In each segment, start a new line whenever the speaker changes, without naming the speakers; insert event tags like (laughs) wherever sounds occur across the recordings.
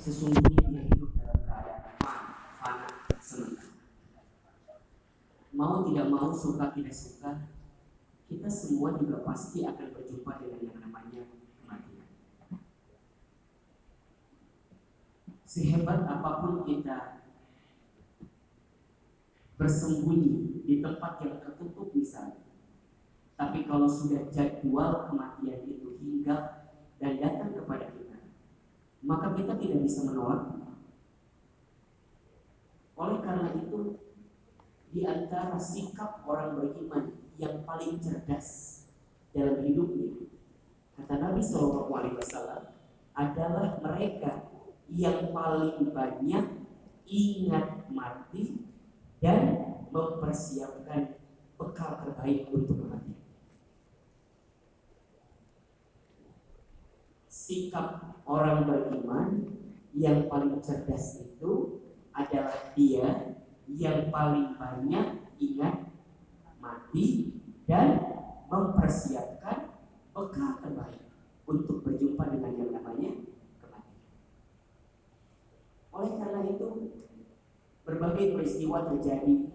sesungguhnya dia hidup dalam keadaan fana, sementara. Mau tidak mau, suka tidak suka, kita semua juga pasti akan berjumpa dengan yang namanya kematian. Sehebat apa pun kita bersembunyi di tempat yang tertutup misalnya, tapi kalau sudah jadwal kematian itu hingga dan datang kepada kita, maka kita tidak bisa menolak. Oleh karena itu, di antara sikap orang beriman yang paling cerdas dalam hidupnya, kata Nabi Shallallahu Alaihi Wasallam adalah mereka yang paling banyak ingat mati dan mempersiapkan bekal terbaik untuk kematian. Sikap orang beriman yang paling cerdas itu adalah dia yang paling banyak ingat mati dan mempersiapkan bekal terbaik untuk berjumpa dengan yang namanya kematian. Oleh karena itu, berbagai peristiwa terjadi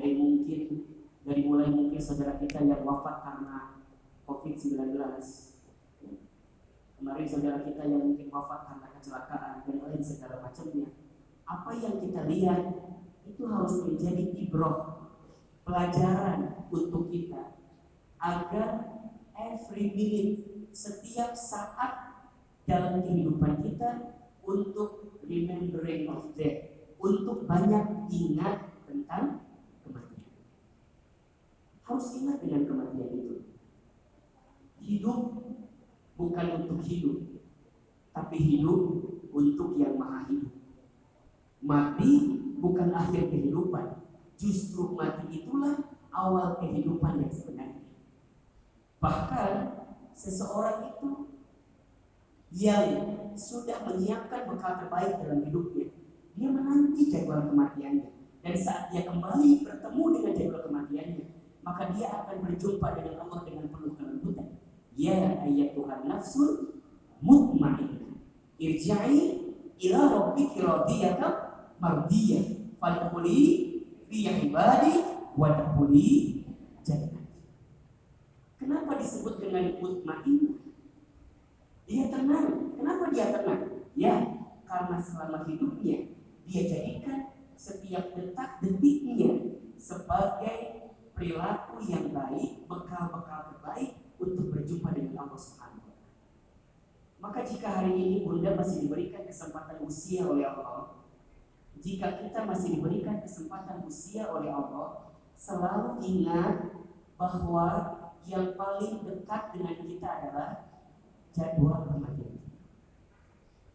dari mungkin dari mulai mungkin saudara kita yang wafat karena COVID-19 kemarin saudara kita yang mungkin wafat karena kecelakaan dan lain segala macamnya apa yang kita lihat itu harus menjadi ibroh pelajaran untuk kita agar every minute setiap saat dalam kehidupan kita untuk remembering of death untuk banyak ingat tentang kematian. Harus ingat dengan kematian itu. Hidup bukan untuk hidup, tapi hidup untuk yang maha hidup. Mati bukan akhir kehidupan, justru mati itulah awal kehidupan yang sebenarnya. Bahkan seseorang itu yang sudah menyiapkan bekal terbaik dalam hidupnya, dia menanti jadwal kematiannya. Dan saat dia kembali bertemu dengan jadwal kematiannya, maka dia akan berjumpa dengan Allah dengan penuh kelembutan. Ya ayyatuhan nafsul mutmainnah. Irja'i ila rabbiki radiyatan mardiyah. Fadkhuli fi ibadi wa dkhuli jannah. Kenapa disebut dengan mutmainnah? Dia tenang. Kenapa dia tenang? Ya, karena selama hidupnya dia jadikan setiap detak detiknya sebagai perilaku yang baik, bekal-bekal terbaik untuk berjumpa dengan Allah Subhanahu Maka jika hari ini Bunda masih diberikan kesempatan usia oleh Allah, jika kita masih diberikan kesempatan usia oleh Allah, selalu ingat bahwa yang paling dekat dengan kita adalah jadwal kematian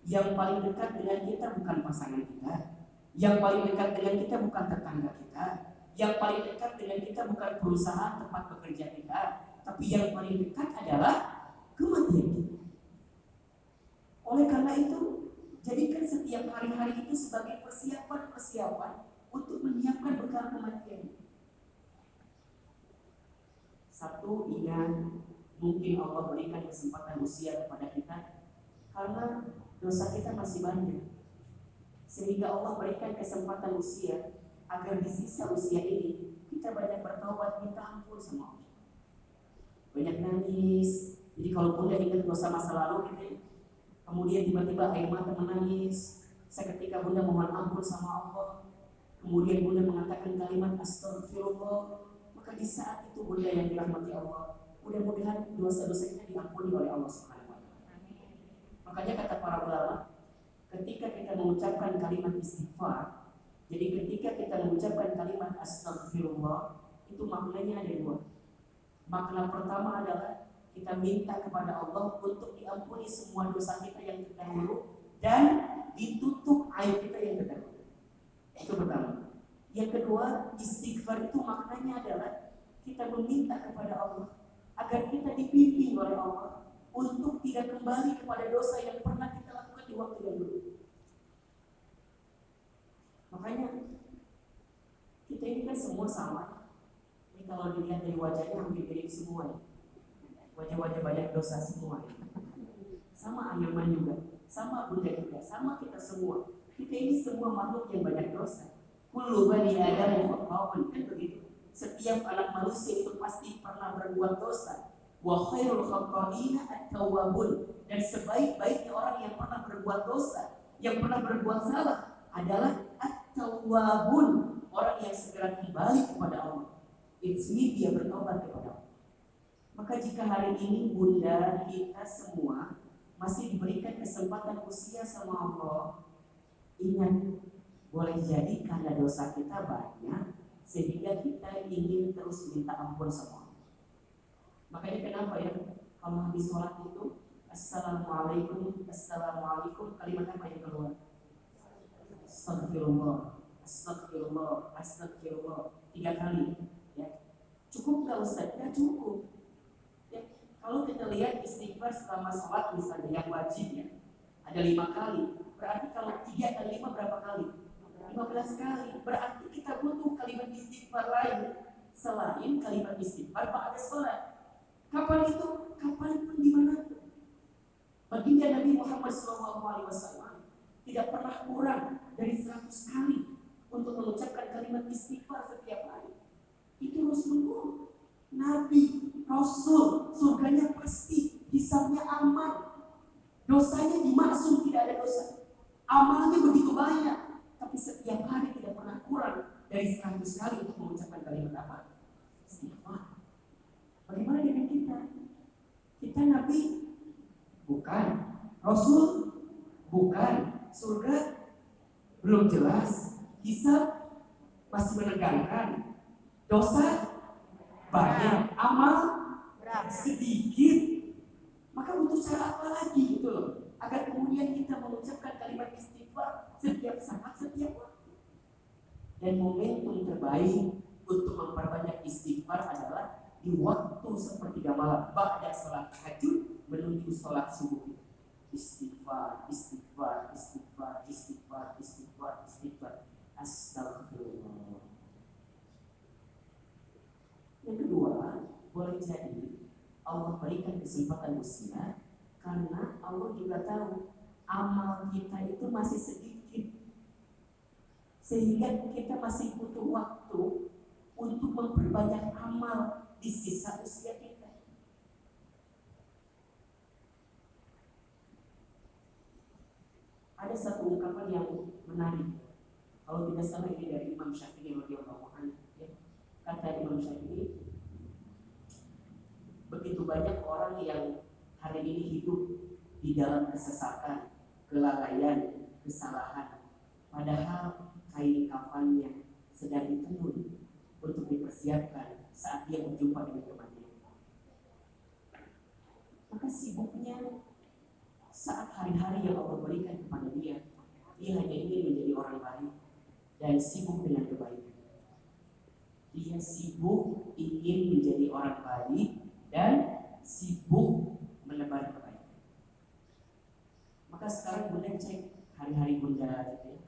Yang paling dekat dengan kita bukan pasangan kita, yang paling dekat dengan kita bukan tetangga kita, yang paling dekat dengan kita bukan perusahaan tempat bekerja kita, tapi yang paling dekat adalah kematian. Oleh karena itu, jadikan setiap hari-hari itu sebagai persiapan-persiapan untuk menyiapkan bekal kematian. Satu, ingat mungkin Allah berikan kesempatan usia kepada kita karena dosa kita masih banyak. Sehingga Allah berikan kesempatan usia agar di sisa usia ini kita banyak bertobat minta ampun sama Allah banyak nangis. Jadi kalau bunda ingat dosa masa lalu gitu, kemudian tiba-tiba air mata menangis. Seketika bunda mohon ampun sama Allah. Kemudian bunda mengatakan kalimat astagfirullah. Maka di saat itu bunda yang dirahmati Allah, mudah-mudahan dosa-dosa kita diampuni oleh Allah wa Makanya kata para ulama, ketika kita mengucapkan kalimat istighfar, jadi ketika kita mengucapkan kalimat astagfirullah, itu maknanya ada dua. Makna pertama adalah kita minta kepada Allah untuk diampuni semua dosa kita yang terdahulu dan ditutup air kita yang terdahulu. Itu pertama. Yang kedua, istighfar itu maknanya adalah kita meminta kepada Allah agar kita dipimpin oleh Allah untuk tidak kembali kepada dosa yang pernah kita lakukan di waktu yang dulu. Makanya kita ini kan semua sama kalau dilihat dari wajahnya hampir mirip semua ya. Wajah-wajah banyak dosa semua. Sama Ayman juga, sama Bunda juga. sama kita semua. Kita ini semua makhluk yang banyak dosa. Kullu bani Adam kan begitu. Setiap anak manusia itu pasti pernah berbuat dosa. Wa khairul khata'ina at-tawwabun. Dan sebaik-baiknya orang yang pernah berbuat dosa, yang pernah berbuat salah adalah at-tawwabun, orang yang segera kembali kepada Allah. It's me dia bertobat kepada Allah. Maka jika hari ini Bunda kita semua masih diberikan kesempatan usia sama Allah, ingat boleh jadi karena dosa kita banyak sehingga kita ingin terus minta ampun sama Allah. Makanya kenapa ya kalau habis sholat itu Assalamualaikum, Assalamualaikum kalimat apa yang keluar? Astagfirullah, Astagfirullah, Astagfirullah tiga kali. Cukup nggak Ustaz? Ya cukup. Ya. Kalau kita lihat istighfar selama sholat misalnya yang wajib ya, ada lima kali. Berarti kalau tiga dan lima berapa kali? 15 kali. Berarti kita butuh kalimat istighfar lain selain kalimat istighfar pada sholat. Kapan itu? Kapan pun di mana. Baginda Nabi Muhammad SAW tidak pernah kurang dari 100 kali untuk mengucapkan kalimat istighfar setiap hari. Itu Rasulullah. Nabi, Rasul, surganya pasti, hisabnya aman. Dosanya dimaksud tidak ada dosa. Amalnya begitu banyak tapi setiap hari tidak pernah kurang dari 100 kali untuk mengucapkan kalimat apa? Istighfar. Bagaimana dengan kita? Kita Nabi bukan, Rasul bukan, surga belum jelas, hisab masih menegangkan, dosa banyak, amal sedikit, maka butuh cara apa lagi gitu loh agar kemudian kita mengucapkan kalimat istighfar setiap saat, setiap waktu. Dan momentum terbaik untuk memperbanyak istighfar adalah di waktu sepertiga malam, ba'da sholat tahajud menuju sholat subuh. Istighfar, istighfar, istighfar, istighfar, istighfar, istighfar. Astagfirullah. Yang kedua, boleh jadi Allah berikan kesempatan usia karena Allah juga tahu amal kita itu masih sedikit. Sehingga kita masih butuh waktu untuk memperbanyak amal di sisa usia kita. Ada satu ungkapan yang menarik. Kalau tidak salah ini dari Imam Syafi'i radhiyallahu. Ya. Kata Imam Syafi'i, begitu banyak orang yang hari ini hidup di dalam kesesatan, kelalaian, kesalahan. Padahal kain kafannya sedang ditenun untuk dipersiapkan saat dia berjumpa dengan kematian. Maka sibuknya saat hari-hari yang Allah berikan kepada dia, dia hanya ingin menjadi orang baik dan sibuk dengan kebaikan. Dia sibuk ingin menjadi orang baik dan sibuk menebar kebaikan. Maka sekarang Bunda cek hari-hari Bunda gitu ya.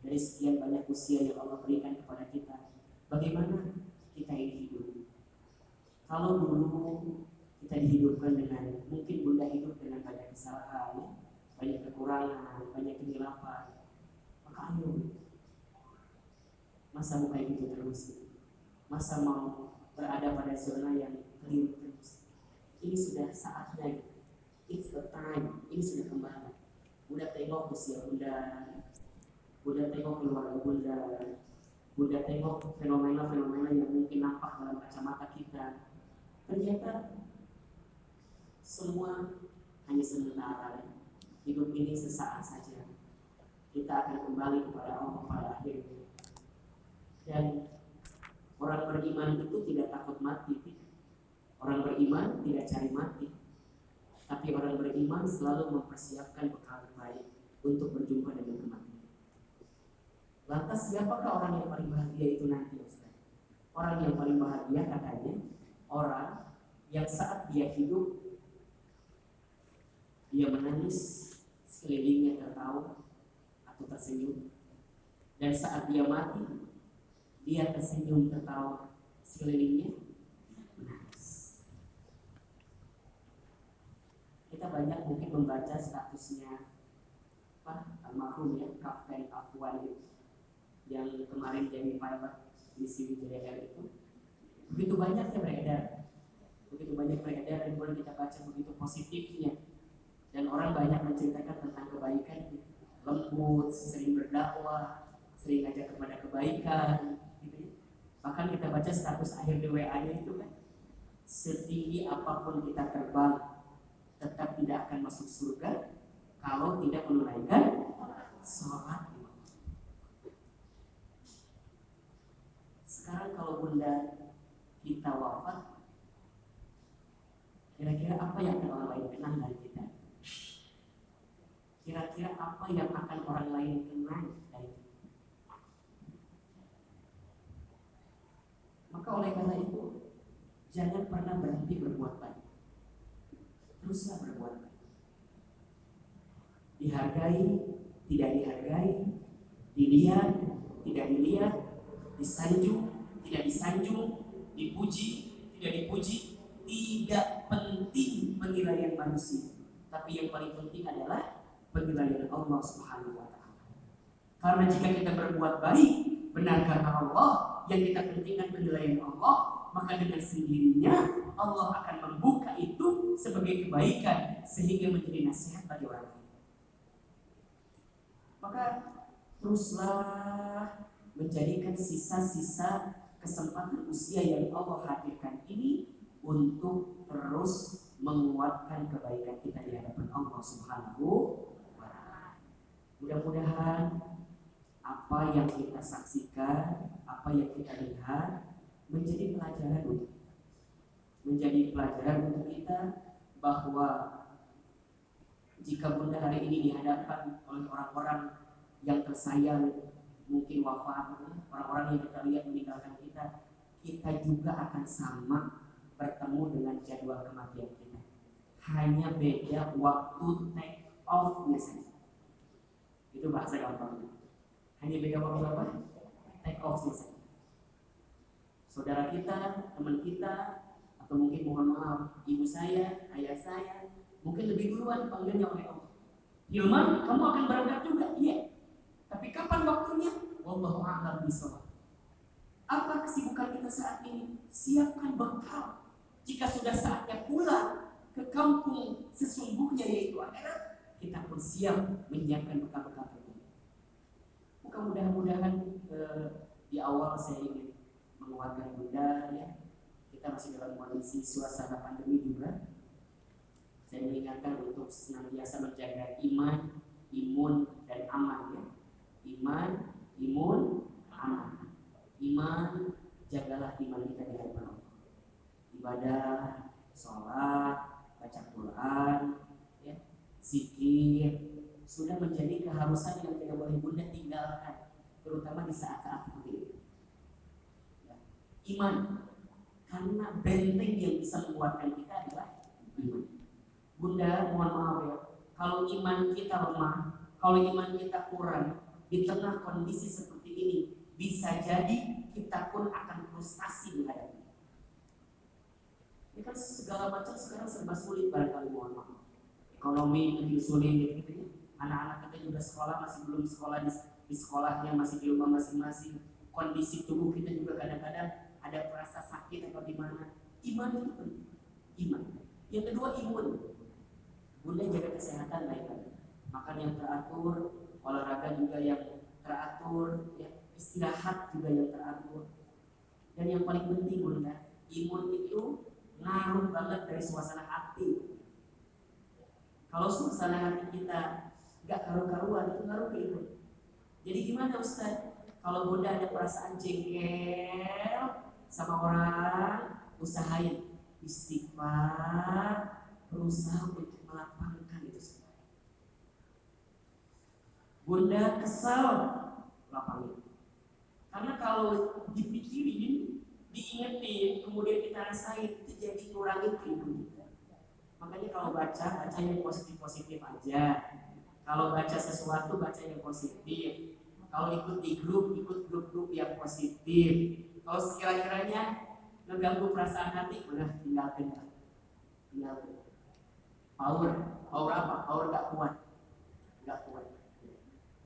Dari sekian banyak usia yang Allah berikan kepada kita, bagaimana kita ini hidup? Kalau dulu kita dihidupkan dengan mungkin Bunda hidup dengan banyak kesalahan, banyak kekurangan, banyak kehilafan, maka ayo masa mau kayak gitu terus masa mau berada pada zona yang keliru terus. Ini sudah saatnya it's the time. Ini sudah kembali. Bunda tengok usia Bunda. Bunda tengok keluarga Bunda. Bunda tengok fenomena-fenomena yang mungkin nampak dalam kacamata kita. Ternyata semua hanya sementara. Hidup ini sesaat saja. Kita akan kembali kepada Allah pada akhirnya. Dan orang beriman itu tidak takut mati orang beriman tidak cari mati tapi orang beriman selalu mempersiapkan bekal terbaik untuk berjumpa dengan kematian. Lantas siapakah orang yang paling bahagia itu nanti Ustaz? Orang yang paling bahagia katanya orang yang saat dia hidup dia menangis sekelilingnya tertawa atau tersenyum dan saat dia mati dia tersenyum tertawa. Sekelilingnya. Kita banyak mungkin membaca statusnya apa almarhum ya Kapten Afwan yang kemarin jadi pilot di Sriwijaya Air itu. Begitu banyak yang beredar. Begitu banyak beredar dan boleh kita baca begitu positifnya. Dan orang banyak menceritakan tentang kebaikan. Lembut sering berdakwah sering ngajak kepada kebaikan. Bahkan kita baca status akhir di WA nya itu kan setinggi apa pun kita terbang tetap tidak akan masuk surga kalau tidak menunaikan sholat sekarang kalau bunda kita wafat kira-kira apa yang akan orang lain kenang dari kita? Kira-kira apa yang akan orang lain kenang dari kita maka oleh karena itu jangan pernah berhenti berbuat baik. Teruslah berbuat baik. Dihargai tidak dihargai dilihat tidak dilihat disanjung tidak disanjung dipuji tidak dipuji tidak penting penilaian manusia. Tapi yang paling penting adalah penilaian Allah Subhanahu wa taala. Karena jika kita berbuat baik benar Allah yang kita pentingkan penilaian Allah maka dengan sendirinya Allah akan membuka itu sebagai kebaikan sehingga menjadi nasihat bagi orang lain maka teruslah menjadikan sisa-sisa kesempatan usia yang Allah hadirkan ini untuk terus menguatkan kebaikan kita di hadapan Allah Subhanahu wa. Mudah-mudahan apa yang kita saksikan, apa yang kita lihat menjadi pelajaran untuk menjadi pelajaran untuk kita bahwa jika bunda hari ini dihadapkan oleh orang-orang yang tersayang mungkin wafat orang-orang yang kita lihat meninggalkan kita kita juga akan sama bertemu dengan jadwal kematian kita. Hanya beda waktu take off saja itu bahasa gampang hanya beda waktu apa take off saja saudara kita teman kita atau mungkin mohon maaf ibu saya ayah saya mungkin lebih duluan panggilnya oleh Allah Hilman kamu akan berangkat juga iya tapi kapan waktunya? Wallahu a'lam bishawab. Apa kesibukan kita saat ini? Siapkan bekal. Jika sudah saatnya pulang ke kampung sesungguhnya yaitu akhirat, kita pun siap menyiapkan bekal-bekal Bukan mudah-mudahan eh, di awal saya ingin menguatkan bunda ya. Kita masih dalam kondisi suasana pandemi juga. Saya mengingatkan untuk senantiasa menjaga iman, imun, dan aman ya iman, imun, aman. Iman, jagalah iman kita di hadapan Allah. Ibadah, sholat, baca Quran, ya, zikir, sudah menjadi keharusan yang tidak boleh bunda tinggalkan, terutama di saat-saat ini. Ya. Iman, karena benteng yang bisa menguatkan kita adalah iman. Bunda, mohon maaf ya, kalau iman kita lemah, kalau iman kita kurang, di tengah kondisi seperti ini bisa jadi kita pun akan frustasi menghadapi ini kan segala macam sekarang serba sulit barangkali mohon maaf ekonomi lebih sulit gitu ya anak-anak kita juga sekolah masih belum sekolah di, di sekolahnya masih di rumah masing-masing. Kondisi tubuh kita juga kadang-kadang ada perasa sakit atau gimana. Iman itu penting. Iman. Yang kedua imun. Bunda jaga kesehatan baik-baik makan yang teratur olahraga juga yang teratur, ya, istirahat juga yang teratur. Dan yang paling penting bunda, imun itu ngaruh banget dari suasana hati. Kalau suasana hati kita nggak karu-karuan itu ngaruh ke imun. Jadi gimana Ustaz? Kalau bunda ada perasaan jengkel sama orang, usahain istighfar, berusaha untuk melapangkan itu semua. Bunda kesal lapangin. Karena kalau dipikirin, diingetin, kemudian kita rasain itu jadi ngurangin kehidupan kita. Makanya kalau baca, baca yang positif-positif aja. Kalau baca sesuatu, baca yang positif. Kalau ikut di grup, ikut grup-grup yang positif. Kalau sekiranya ngeganggu perasaan hati, udah tinggalkan. Tinggalkan. Power, power apa? Power gak kuat. Gak kuat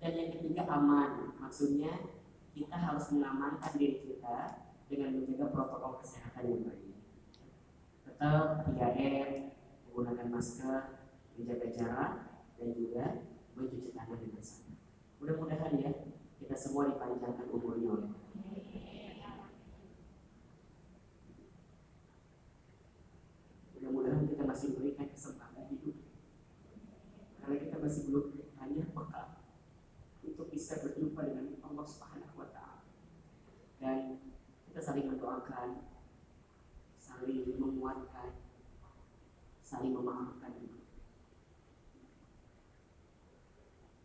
dan yang ketiga aman maksudnya kita harus mengamankan diri kita dengan menjaga protokol kesehatan yang baik tetap 3M menggunakan masker menjaga jarak dan juga mencuci tangan dengan sabun mudah-mudahan ya kita semua dipanjangkan umurnya oleh mudah-mudahan kita masih diberikan kesempatan hidup. Karena kita masih belum banyak bekal untuk bisa berjumpa dengan Allah Subhanahu wa taala. Dan kita saling mendoakan, saling menguatkan, saling memaafkan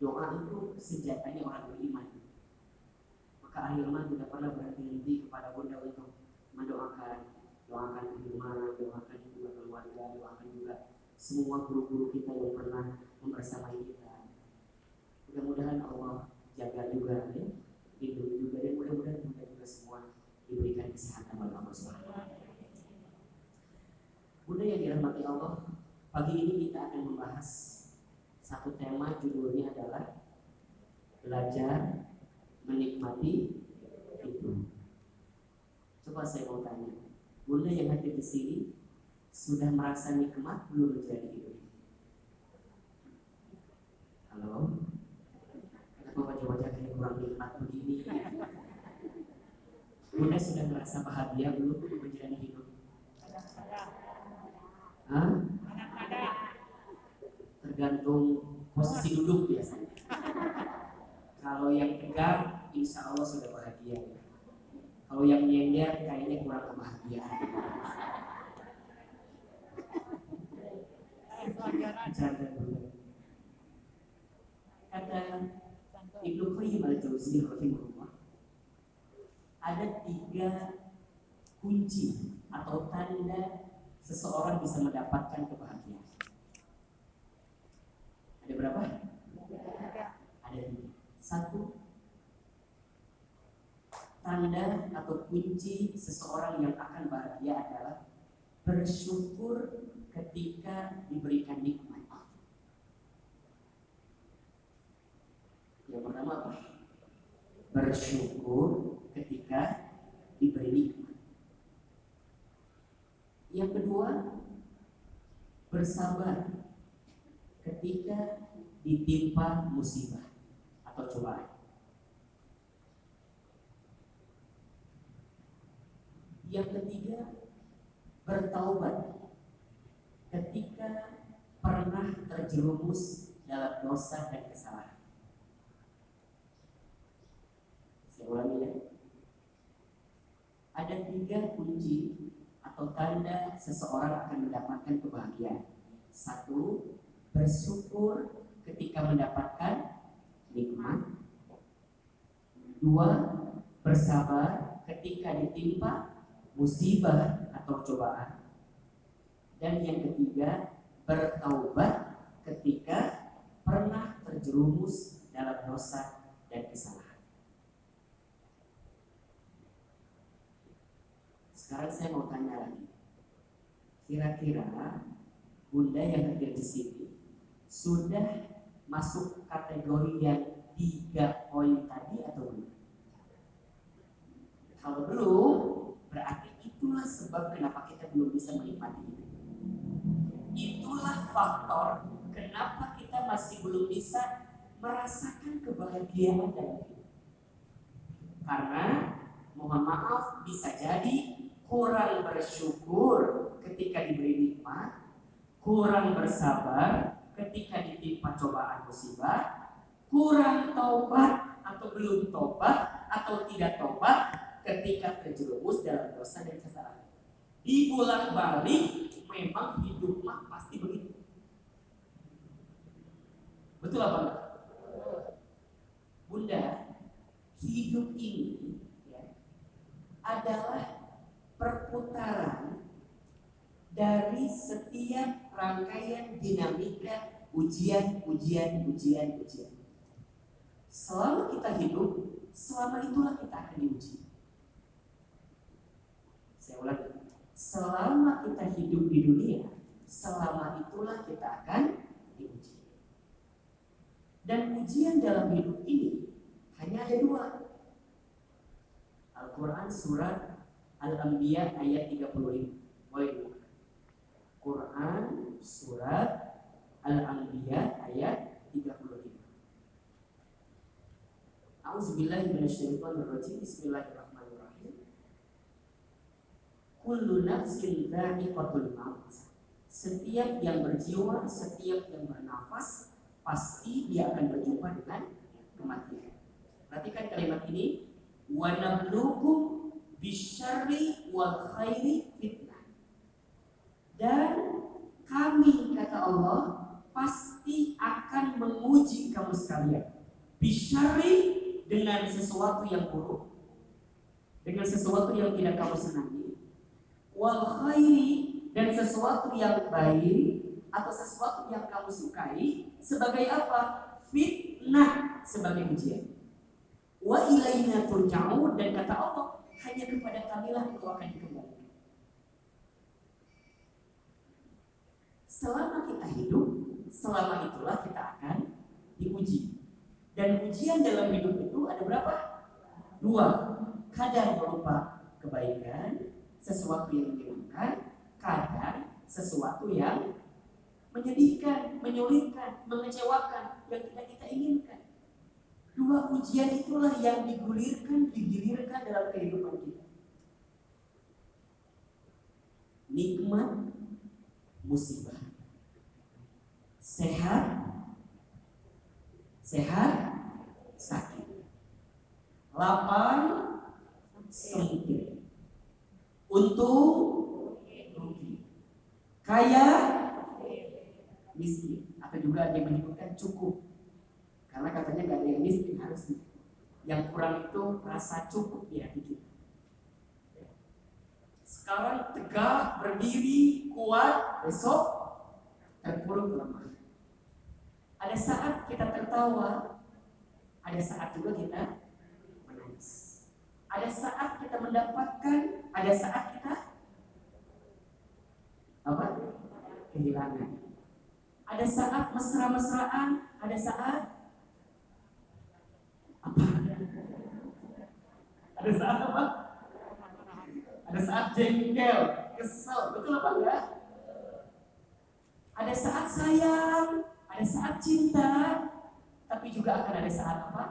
Doa itu senjatanya orang beriman. Maka akhirnya tidak pernah berhenti kepada bunda untuk mendoakan, doakan firman, doakan juga keluarga, doakan juga semua guru-guru kita yang pernah membersamai kita. Mudah-mudahan Allah jaga juga ya, lindungi juga dan mudah-mudahan kita juga semua diberikan kesehatan oleh Allah Subhanahu Bunda yang dirahmati Allah, pagi ini kita akan membahas satu tema judulnya adalah belajar menikmati itu. Coba saya mau tanya, Bunda yang hadir di sini sudah merasa nikmat belum menjadi hidup? Halo? Kenapa wajah-wajah kayak kurang nikmat begini? Bunda sudah merasa bahagia belum menjalani hidup? Hah? Tergantung posisi duduk biasanya. Kalau yang tegak, insya Allah sudah bahagia. Kalau yang nyender, kayaknya kurang kebahagiaan. Kata Ibnu Qayyim al-Jauziyah rahimahullah ada tiga kunci atau tanda seseorang bisa mendapatkan kebahagiaan. Ada berapa? Ada tiga. Satu, tanda atau kunci seseorang yang akan bahagia adalah bersyukur ketika diberikan nikmat. Yang pertama apa? Bersyukur ketika diberi nikmat. Yang kedua, bersabar ketika ditimpa musibah atau cobaan. Yang ketiga, bertaubat ketika pernah terjerumus dalam dosa dan kesalahan. Saya ulangi ya. Ada tiga kunci atau tanda seseorang akan mendapatkan kebahagiaan. Satu, bersyukur ketika mendapatkan nikmat. Dua, bersabar ketika ditimpa musibah atau cobaan. Dan yang ketiga, bertaubat ketika pernah terjerumus dalam dosa dan kesalahan. Sekarang saya mau tanya lagi. Kira-kira Bunda yang hadir di sini sudah masuk kategori yang tiga poin tadi atau belum? Kalau belum, berarti itulah sebab kenapa kita belum bisa menikmati itu. Itulah faktor kenapa kita masih belum bisa merasakan kebahagiaan dalam hidup. Karena mohon maaf bisa jadi kurang bersyukur ketika diberi nikmat, kurang bersabar ketika ditimpa cobaan musibah, kurang taubat atau belum taubat atau tidak taubat ketika terjerumus dalam dosa dan kesalahan. Di bulan balik memang hidup mah pasti begitu. Betul apa enggak? Bunda, hidup ini ya, adalah perputaran dari setiap rangkaian dinamika ujian, ujian, ujian, ujian. Selama kita hidup, selama itulah kita akan diuji. Saya ulangi selama kita hidup di dunia, selama itulah kita akan diuji. Dan ujian dalam hidup ini hanya ada dua. Al-Quran surat Al-Anbiya ayat 35. Boleh buka. Quran surat Al-Anbiya ayat 35. Auzubillahi minasyaitonirrajim. Bismillahirrahmanirrahim. Kullu nafsin dha'iqatul maut. Setiap yang berjiwa, setiap yang bernafas pasti dia akan berjumpa dengan kematian. Perhatikan kalimat ini. Wa nabluukum bisyarri wal khairi fitnah. Dan kami kata Allah pasti akan menguji kamu sekalian. Bisyarri dengan sesuatu yang buruk. Dengan sesuatu yang tidak kamu senangi. Wal khairi dan sesuatu yang baik atau sesuatu yang kamu sukai sebagai apa? Fitnah sebagai ujian. Wa ilaina turja'un dan kata Allah hanya kepada kamilah engkau akan dikembalikan. Selama kita hidup, selama itulah kita akan diuji. Dan ujian dalam hidup itu ada berapa? Dua. Kadang berupa kebaikan, sesuatu yang menyenangkan, kadang sesuatu yang menyedihkan, menyulitkan, mengecewakan, yang tidak kita inginkan. Dua ujian itulah yang digulirkan, digilirkan dalam kehidupan kita. Nikmat, musibah. Sehat, sehat, sakit. Lapar, sempit. Untung, rugi. Kaya, miskin. Atau juga yang menyebutkan cukup. Karena katanya gak ada yang miskin harusnya yang kurang itu rasa cukup di hati kita sekarang tegak berdiri kuat besok terpuruk lemah ada saat kita tertawa ada saat juga kita menangis ada saat kita mendapatkan ada saat kita apa kehilangan ada saat mesra-mesraan, ada saat apa? Ada saat apa? Ada saat jengkel, kesel, betul apa enggak? Ada saat sayang, ada saat cinta, tapi juga akan ada saat apa?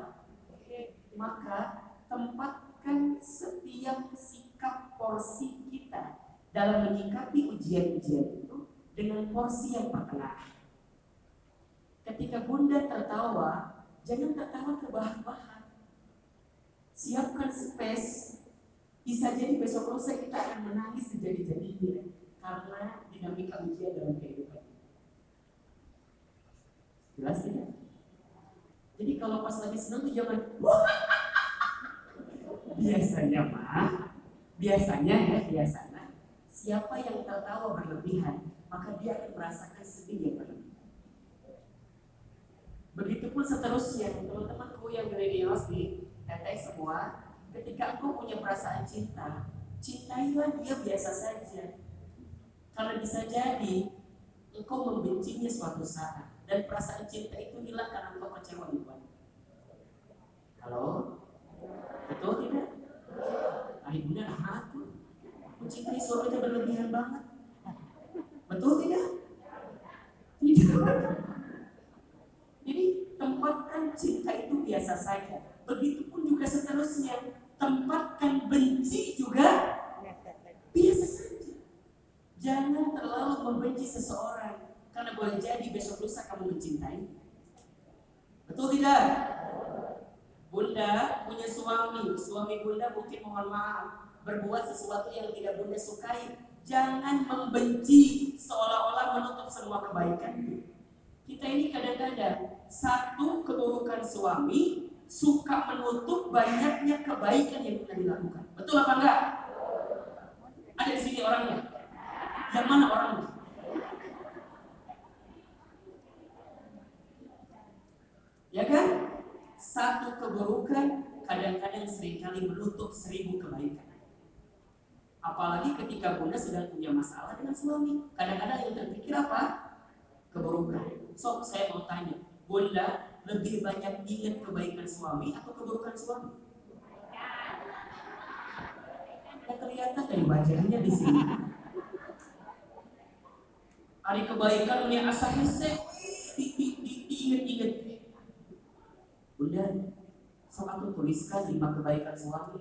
Maka tempatkan setiap sikap porsi kita dalam menyikapi ujian-ujian itu dengan porsi yang pertengahan. Ketika bunda tertawa, jangan tertawa terbahak-bahak. Siapkan space. Bisa jadi besok lusa kita akan menangis sejadi-jadinya karena dinamika ujian dalam kehidupan. Jelas tidak? Jadi kalau pas lagi senang tuh jangan (laughs) biasanya mah biasanya ya biasanya siapa yang tertawa berlebihan maka dia akan merasakan sedih yang berlebihan Begitupun seterusnya, teman-temanku yang milenials di teteh semua, ketika engkau punya perasaan cinta, cintailah dia biasa saja. Karena bisa jadi engkau membencinya suatu saat dan perasaan cinta itu hilang karena engkau kecewa bukan? Halo? Betul tidak? Ah bunda aku mencintai suaminya berlebihan banget. Betul tidak? Tidak. Jadi tempatkan cinta itu biasa saja. Begitupun juga seterusnya. Tempatkan benci juga biasa saja. Jangan terlalu membenci seseorang. Karena boleh jadi besok lusa kamu mencintai. Betul tidak? Bunda punya suami, suami bunda mungkin mohon maaf berbuat sesuatu yang tidak bunda sukai. Jangan membenci seolah-olah menutup semua kebaikan. Kita ini kadang-kadang satu keburukan suami suka menutup banyaknya kebaikan yang pernah dilakukan. Betul apa enggak? Ada di sini orangnya. Yang mana orangnya? Ya kan? Satu keburukan kadang-kadang sering kali menutup seribu kebaikan. Apalagi ketika bunda sedang punya masalah dengan suami. Kadang-kadang yang terpikir apa? Keburukan. So, saya mau tanya, Bunda lebih banyak ingat kebaikan suami atau keburukan suami? Ya kelihatan dari wajahnya di sini. Hari kebaikan punya asa hese, diingat-ingat. Bunda, sok aku tuliskan lima kebaikan suami.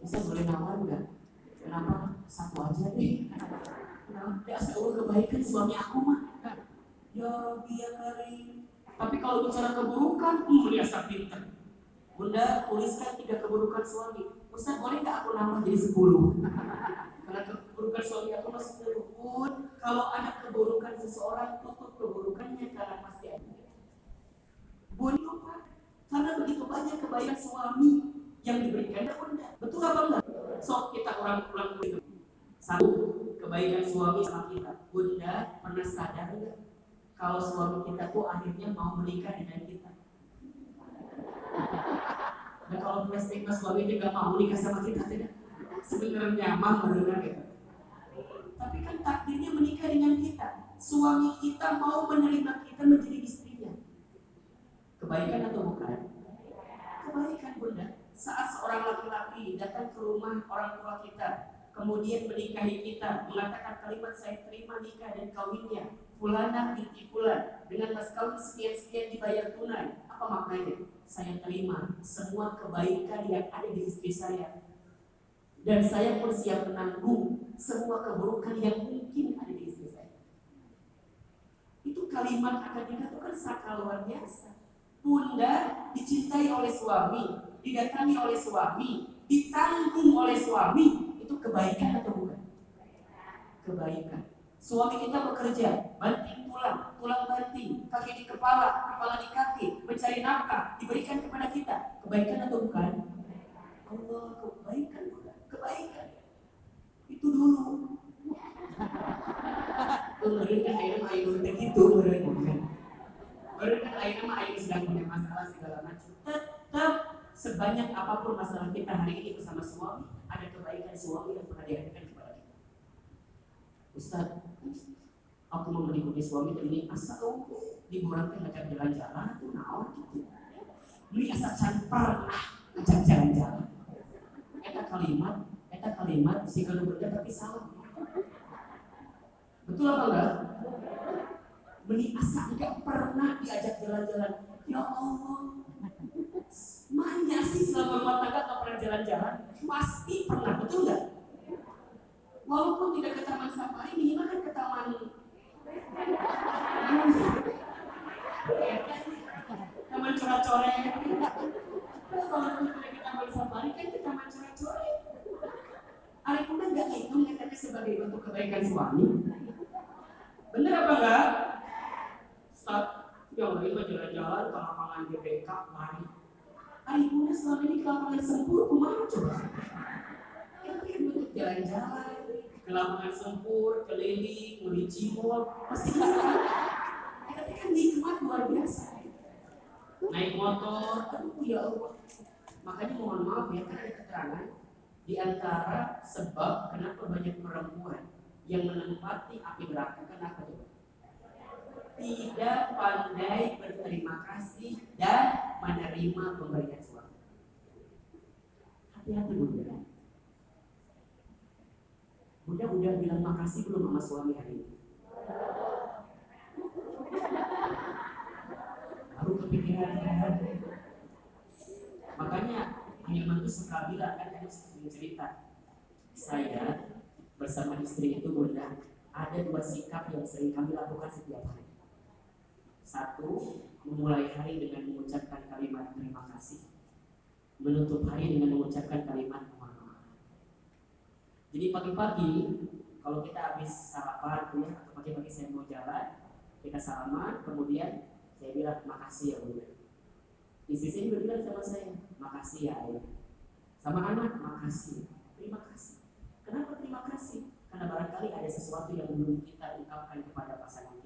Bisa boleh nawar enggak? Kenapa? Satu aja deh. Kenapa? Ya, kebaikan suami aku mah. Ya, dia kering tapi kalau bicara keburukan, hmm, biasa pinter. Bunda tuliskan tiga keburukan suami. Ustaz boleh nggak aku nambah jadi sepuluh? Karena keburukan suami aku masih pun. Kalau ada keburukan seseorang, tutup keburukannya karena pasti ada. Bunda? Karena begitu banyak kebaikan suami yang diberikan bunda. Betul apa enggak? So kita orang pulang begitu. Satu, kebaikan suami sama kita. Bunda pernah sadar enggak? kalau suami kita tuh akhirnya mau menikah dengan kita. Dan kalau plastik mas suami juga mau menikah sama kita tidak sebenarnya mah mendengar gitu. Tapi kan takdirnya menikah dengan kita. Suami kita mau menerima kita menjadi istrinya. Kebaikan atau bukan? Kebaikan bunda. Saat seorang laki-laki datang ke rumah orang tua kita, kemudian menikahi kita, mengatakan kalimat saya terima nikah dan kawinnya, fulana binti fulan dengan mas kawin sekian-sekian dibayar tunai. Apa maknanya? Saya terima semua kebaikan yang ada di istri saya. Dan saya pun siap menanggung semua keburukan yang mungkin ada di istri saya. Itu kalimat akan dikatakan sakal luar biasa. Bunda dicintai oleh suami, didatangi oleh suami, ditanggung oleh suami, itu kebaikan atau bukan? Kebaikan. Suami kita bekerja, banting tulang, tulang banting, kaki di kepala, kepala di kaki, mencari nafkah, diberikan kepada kita. Kebaikan atau bukan? Allah, kebaikan bukan? Kebaikan. Itu dulu. (laughs) Kan akhirnya air begitu, Kemarin kan akhirnya mah air sedang punya masalah segala macam. Tetap sebanyak apa pun masalah kita hari ini bersama suami, ada kebaikan suami yang pernah dihadirkan kepada kita. Ustaz, aku mau mengikuti suami dan ini asal liburan teh ngajak jalan-jalan tuh naon gitu ini asal can pernah ngajak jalan-jalan eta kalimat eta kalimat si kalau tapi salah betul apa enggak Meni asa enggak pernah diajak jalan-jalan. Ya Allah. Mana sih selama rumah tangga tak pernah jalan-jalan. Pasti pernah betul enggak walaupun tidak ke taman safari minimal kan ke taman taman coret-coret kalau kita ke taman safari kan ke taman coret-coret pun nggak itu katanya sebagai bentuk kebaikan suami? Bener apa enggak start yang lain mah jalan-jalan ke lapangan GBK lari Ari pun selama ini ke lapangan sempur kumaha coba itu kan jalan-jalan ke lapangan sempur, keliling, beli cimol, pasti bisa. Tapi kan nikmat luar biasa. Naik motor, aduh ya Allah. Makanya mohon maaf ya, kan ada keterangan di antara sebab kenapa banyak perempuan yang menempati api neraka kenapa coba? Tidak pandai berterima kasih dan menerima pemberian suami. Hati-hati bunda. Bunda udah bilang makasih belum sama suami hari ini? Baru kepikiran kan? Makanya Hilman itu suka bilang kan sering cerita saya bersama istri itu bunda ada dua sikap yang sering kami lakukan setiap hari. Satu, memulai hari dengan mengucapkan kalimat terima kasih. Menutup hari dengan mengucapkan kalimat jadi pagi-pagi kalau kita habis sarapan ya, atau pagi-pagi saya mau jalan, kita salaman, kemudian saya bilang makasih ya bunda. Istri saya juga bilang sama saya, makasih ya ayah. Sama anak, makasih. Terima kasih. Kenapa terima kasih? Karena barangkali ada sesuatu yang belum kita ungkapkan kepada pasangan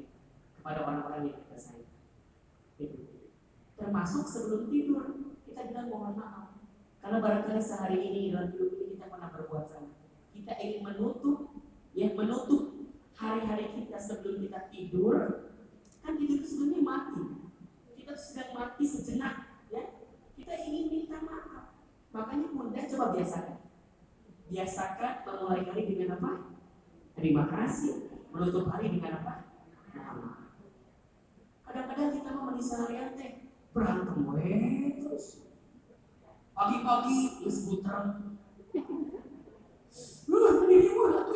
kepada orang-orang yang kita sayang. Gitu. Termasuk sebelum tidur, kita bilang mohon maaf. Karena barangkali sehari ini dalam hidup ini kita pernah berbuat salah kita ingin menutup ya menutup hari-hari kita sebelum kita tidur kan tidur itu sebenarnya mati kita sedang mati sejenak, ya. Kita ingin minta maaf. Makanya bunda coba biasakan. Biasakan memulai hari dengan apa? Terima kasih. Menutup hari dengan apa? Kadang-kadang kita mau seharian teh berantem we terus. Pagi-pagi terus putar. Lu ini ribu tuh.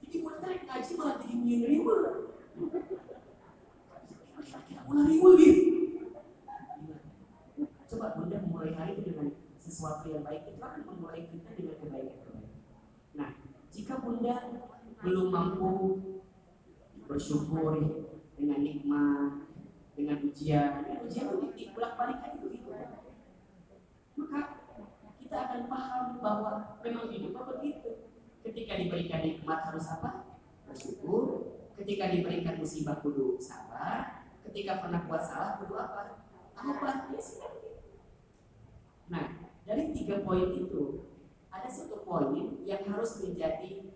Jadi buat tarik ngaji malah jadi nyin ribu. Ulah ribu gitu. Coba bunda memulai hari itu dengan sesuatu yang baik itu akan memulai kita dengan kebaikan-kebaikan. Nah, jika bunda belum mampu bersyukur dengan nikmat, dengan ujian, ya, ujian itu dibolak balik kan begitu. Maka kita akan paham bahwa memang hidup begitu. Ketika diberikan nikmat harus apa? Bersyukur. Ketika diberikan musibah kudu sabar. Ketika pernah buat salah kudu apa? Apa? Ya, Nah, dari tiga poin itu ada satu poin yang harus menjadi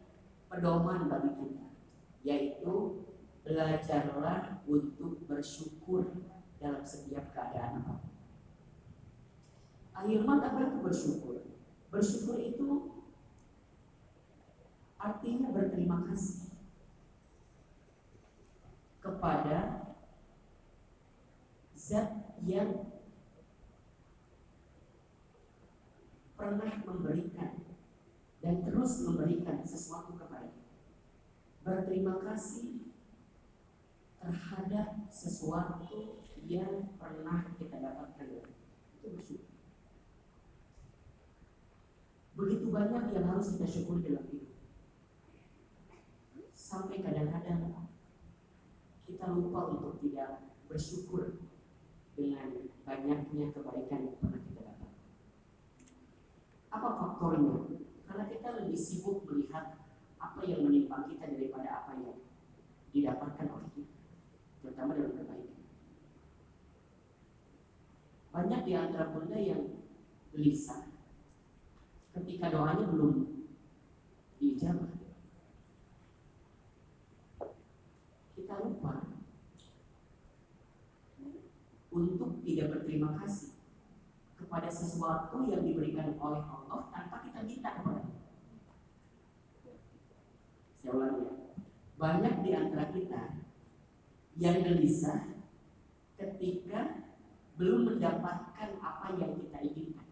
pedoman bagi kita, yaitu belajarlah untuk bersyukur dalam setiap keadaan apa pun. Akhirnya apa itu bersyukur? Bersyukur itu artinya berterima kasih kepada zat yang pernah memberikan dan terus memberikan sesuatu kepada kita. Berterima kasih terhadap sesuatu yang pernah kita dapatkan. Itu bersyukur. Begitu banyak yang harus kita syukuri dalam hidup. Sampai kadang-kadang kita lupa untuk tidak bersyukur dengan banyaknya kebaikan yang pernah kita apa faktornya? Karena kita lebih sibuk melihat apa yang menimpa kita daripada apa yang didapatkan oleh kita, terutama dalam kebaikan. Banyak di antara bunda yang gelisah ketika doanya belum dijawab. Kita lupa untuk tidak berterima kasih kepada sesuatu yang diberikan oleh Allah tanpa kita minta kepada Saya ulangi ya. Banyak di antara kita yang gelisah ketika belum mendapatkan apa yang kita inginkan.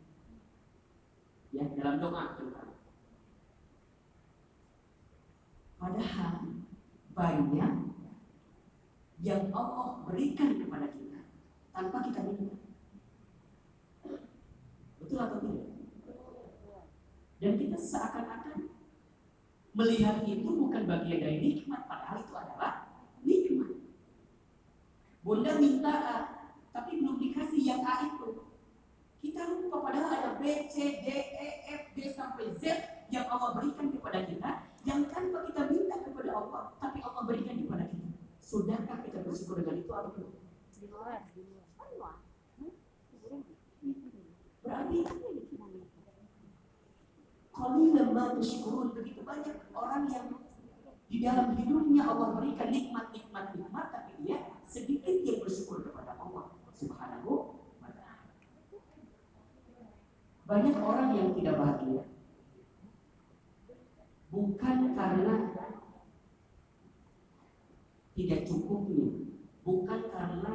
Ya, dalam doa terutama. Padahal banyak yang Allah berikan kepada kita tanpa kita minta. Betul atau tidak? Dan kita seakan-akan melihat itu bukan bagian dari nikmat, padahal itu adalah nikmat. Bunda minta A, tapi belum dikasih yang A itu. Kita lupa padahal ada B, C, D, E, F, G sampai Z yang Allah berikan kepada kita, yang tanpa kita minta kepada Allah, tapi Allah berikan kepada kita. Sudahkah kita bersyukur dengan itu atau belum? Berarti Qalilan ma tashkurun begitu banyak orang yang di dalam hidupnya Allah berikan nikmat nikmat nikmat tapi dia sedikit yang bersyukur kepada Allah Subhanahu wa taala. Banyak orang yang tidak bahagia bukan karena tidak cukupnya, bukan karena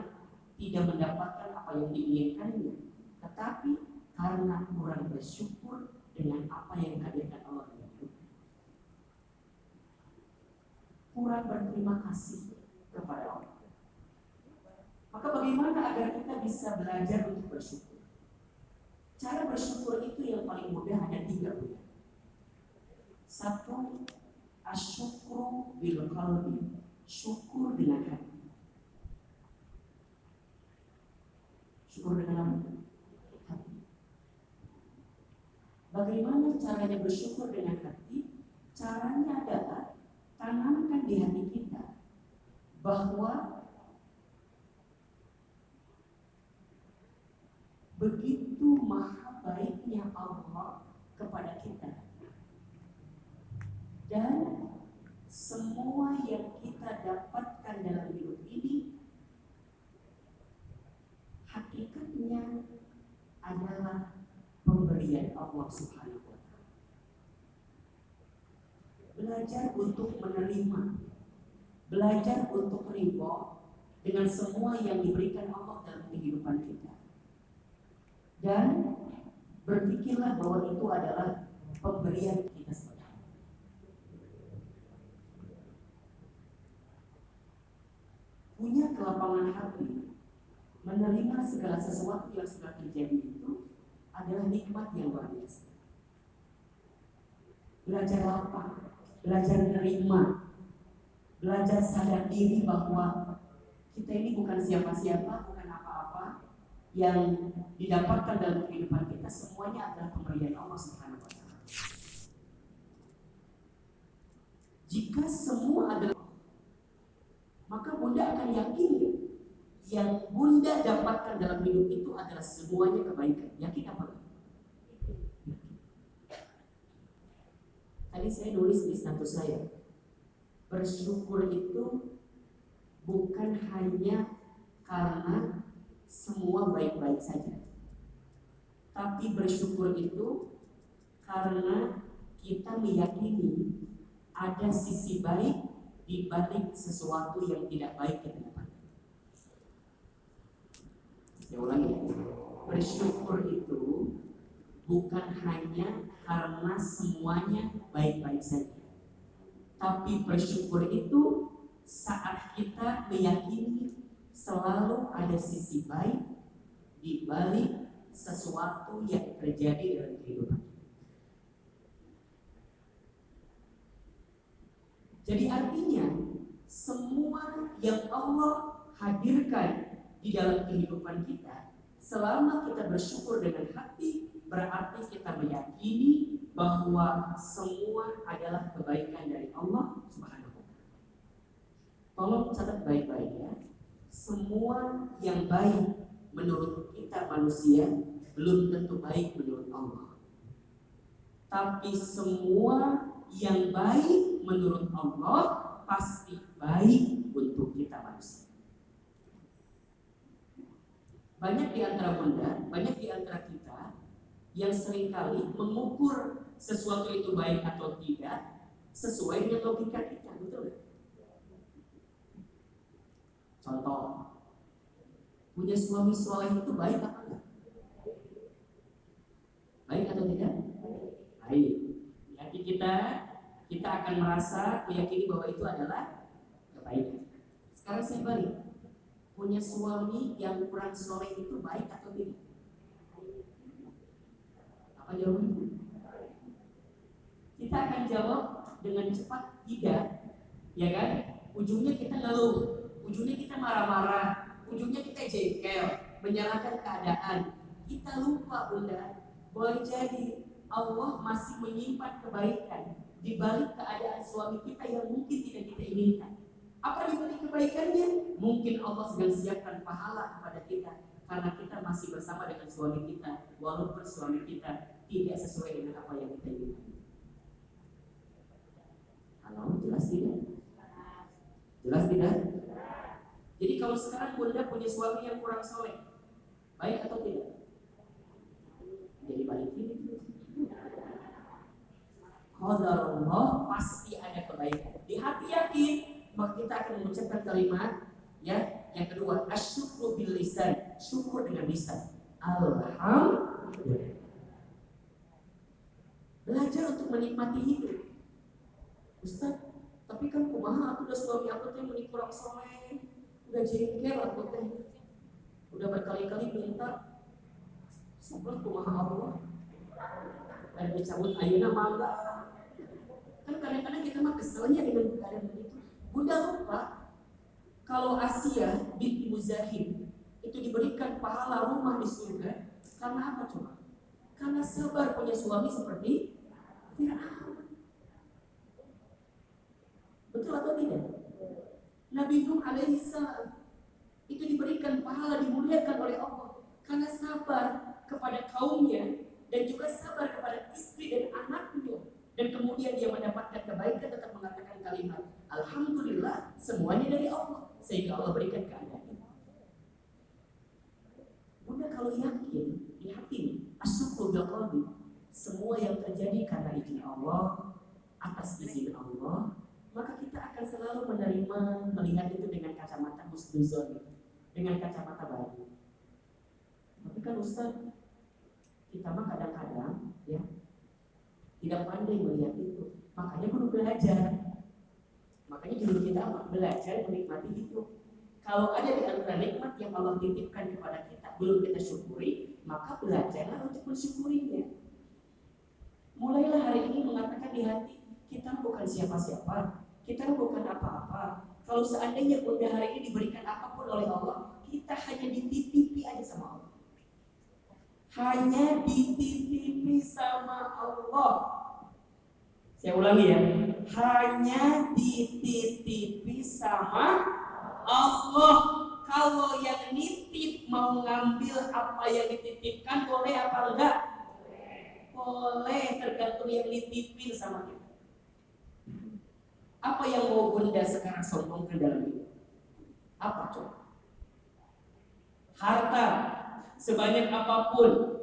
tidak mendapatkan apa yang diinginkannya, tetapi karena kurang bersyukur dengan apa yang dihadirkan Allah. Kurang berterima kasih kepada Allah. Maka bagaimana agar kita bisa belajar untuk bersyukur? Cara bersyukur itu yang paling mudah ada tiga bulan. Satu, asyukru bil qalbi, syukur dengan hati. Syukur dengan apa? Bagaimana caranya bersyukur dengan hati? Caranya adalah tanamkan di hati kita bahwa dan semua yang kita dapatkan dalam hidup ini hakikatnya adalah pemberian Allah Subhanahu wa. Belajar untuk menerima, belajar untuk ridho dengan semua yang diberikan Allah dalam kehidupan kita. Dan berpikirlah bahwa itu adalah pemberian kita sendiri. Punya kelapangan hati, menerima segala sesuatu yang sudah terjadi itu adalah nikmat yang luar biasa. Belajar lapang, belajar menerima, belajar sadar diri bahwa kita ini bukan siapa-siapa, bukan apa-apa yang didapatkan dalam kehidupan kita semuanya adalah pemberian Allah Subhanahu wa taala. Jika semua adalah maka Bunda akan yakin yang Bunda dapatkan dalam hidup itu adalah semuanya kebaikan. Yakin apa? Tadi saya nulis di status saya. Bersyukur itu bukan hanya karena semua baik-baik saja. Tapi bersyukur itu karena kita meyakini ada sisi baik di balik sesuatu yang tidak baik kita dapatkan. Saya ulangi. Bersyukur itu bukan hanya karena semuanya baik-baik saja. Tapi bersyukur itu saat kita meyakini selalu ada sisi baik di balik sesuatu yang terjadi dalam kehidupan Jadi artinya semua yang Allah hadirkan di dalam kehidupan kita selama kita bersyukur dengan hati berarti kita meyakini bahwa semua adalah kebaikan dari Allah Subhanahu wa Tolong catat baik-baik ya. Semua yang baik menurut kita manusia belum tentu baik menurut Allah. Tapi semua yang baik menurut Allah pasti baik untuk kita manusia. Banyak di antara bunda, banyak di antara kita yang sering kali mengukur sesuatu itu baik atau tidak sesuai dengan logika kita, betul Contoh, punya suami soleh itu baik apa enggak? Baik atau tidak? Kita kita akan merasa meyakini bahwa itu adalah kebaikan. Sekarang saya balik, punya suami yang kurang soleh itu baik atau tidak? Apa jawabannya? Kita akan jawab dengan cepat tidak, ya kan? Ujungnya kita ngeluh, ujungnya kita marah-marah, ujungnya kita jengkel, menyalahkan keadaan. Kita lupa bunda, boleh jadi Allah masih menyimpan kebaikan di balik keadaan suami kita yang mungkin tidak kita inginkan. Apa di balik kebaikannya? Mungkin Allah sedang siapkan pahala kepada kita karena kita masih bersama dengan suami kita walaupun suami kita tidak sesuai dengan apa yang kita inginkan. Halo, jelas tidak? Jelas tidak? Jadi kalau sekarang bunda punya suami yang kurang soleh, baik atau tidak? Jadi balik ini qadarullah pasti ada kebaikan. Di hati yakin bahwa kita akan mengucapkan kalimat ya yang kedua asyukru bil lisan, syukur dengan lisan. Alhamdulillah. Belajar untuk menikmati hidup. Ustaz, tapi kan kumaha aku udah suami aku tuh yang kurang soleh, udah jengkel aku teh, udah berkali-kali minta, sebab kumaha Allah, dan dicabut ayuna mangga, Kan kadang-kadang kita mah keselnya dengan keadaan begitu. Bunda lupa kalau Asia binti Muzahim itu diberikan pahala rumah di surga karena apa coba? Karena sabar punya suami seperti Fir'aun. Betul atau tidak? Nabi Nuh alaihi salam itu diberikan pahala dimuliakan oleh Allah karena sabar kepada kaumnya dan juga sabar kepada istri dan anaknya dan kemudian dia mendapatkan kebaikan tetap mengatakan kalimat Alhamdulillah semuanya dari Allah sehingga Allah berikan keadaan Bunda kalau yakin di hati qalbi. Semua yang terjadi karena izin Allah, atas izin Allah, maka kita akan selalu menerima melihat itu dengan kacamata husnuzon, dengan kacamata baik. Tapi kan Ustaz, kita mah kadang-kadang ya tidak pandai melihat itu. Makanya kudu belajar. Makanya judul kita? Belajar menikmati hidup. Kalau ada di antara nikmat yang Allah titipkan kepada kita belum kita syukuri, maka belajarlah untuk mensyukurinya. Mulailah hari ini mengatakan di hati, kita bukan siapa-siapa, kita bukan apa-apa. Kalau seandainya bunda hari ini diberikan apa pun oleh Allah, kita hanya dititipi aja sama Allah. Hanya dititipi sama Allah. Saya ulangi ya, hanya dititipi sama Allah kalau yang nitip mau ngambil apa yang dititipkan boleh apa enggak? Boleh tergantung yang nitipin sama kita. Apa yang mau bunda sekarang sombongkan dalam hidup? Apa coba? Harta sebanyak apa pun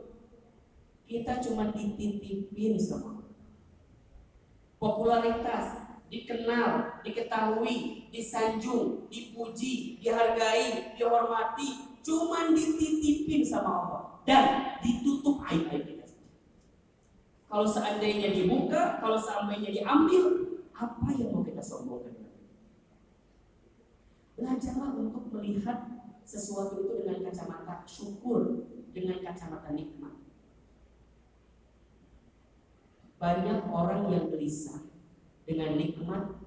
kita cuma dititipin sama popularitas dikenal, diketahui, disanjung, dipuji, dihargai, dihormati, cuman dititipin sama Allah dan ditutup aib-aib kita. Kalau seandainya dibuka, kalau seandainya diambil, apa yang mau kita sombongkan? Belajarlah untuk melihat sesuatu itu dengan kacamata syukur, dengan kacamata nikmat. Banyak orang yang gelisah dengan nikmat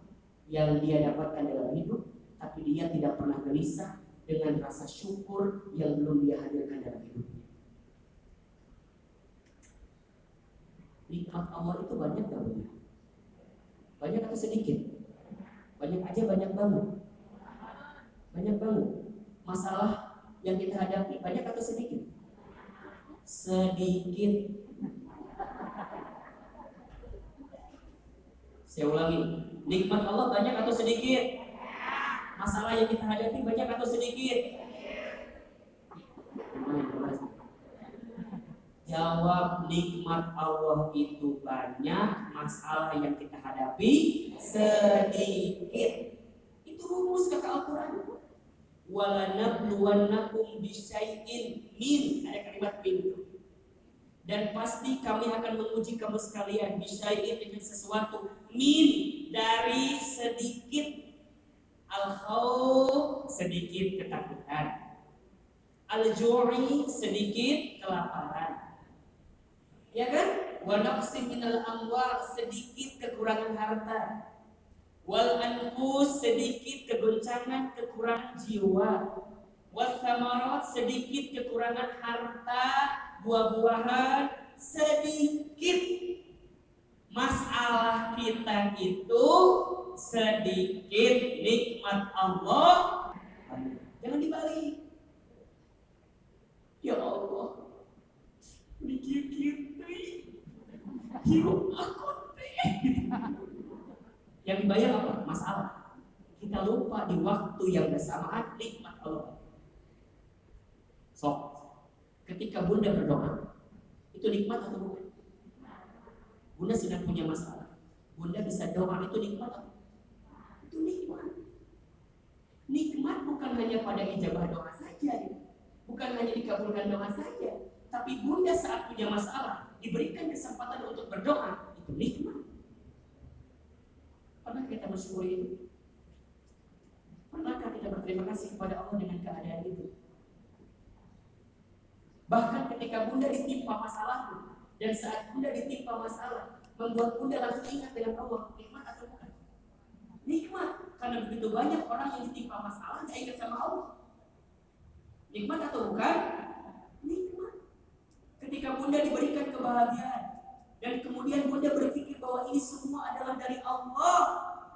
yang dia dapatkan dalam hidup, tapi dia tidak pernah gelisah dengan rasa syukur yang belum dia hadirkan dalam hidupnya. Nikmat Allah itu banyak gak banyak? Banyak atau sedikit? Banyak aja banyak banget. Banyak banget. Masalah yang kita hadapi banyak atau sedikit? Sedikit Saya ulangi, nikmat Allah banyak atau sedikit? Masalah yang kita hadapi banyak atau sedikit? Jawab nikmat Allah itu banyak, masalah yang kita hadapi sedikit. Itu rumus kata Al-Quran. Walanabluwannakum bisyai'in min. Ada kalimat min dan pasti kami akan menguji kamu sekalian bisyai'in dengan sesuatu min dari sedikit. Al sedikit ketakutan. Al-ju'i sedikit kelaparan. Ya kan? Wa naqsi minal amwal sedikit kekurangan harta. Wal anfus sedikit kegoncangan kekurangan jiwa. Wal samarat sedikit kekurangan harta buah-buahan sedikit masalah kita itu sedikit nikmat Allah. Jangan dibalik. Ya Allah. Dikit-dikit hidup aku yang dibayar apa? masalah. Kita lupa di waktu yang bersamaan nikmat Allah. Sok. Ketika bunda berdoa itu nikmat atau bukan? Bunda sedang punya masalah. Bunda bisa doa itu nikmat? Itu nikmat. Nikmat bukan hanya pada ijabah doa saja, bukan hanya dikabulkan doa saja, tapi bunda saat punya masalah diberikan kesempatan untuk berdoa itu nikmat. Pernah kita bersyukur itu? Pernahkah kita berterima kasih kepada Allah dengan keadaan itu? Bahkan ketika bunda ditimpa masalah dan saat bunda ditimpa masalah, membuat bunda langsung ingat dengan Allah, nikmat atau bukan? Nikmat, karena begitu banyak orang yang ditimpa masalah tidak ingat sama Allah. Nikmat atau bukan? Nikmat. Ketika bunda diberikan kebahagiaan dan kemudian bunda berpikir bahwa ini semua adalah dari Allah,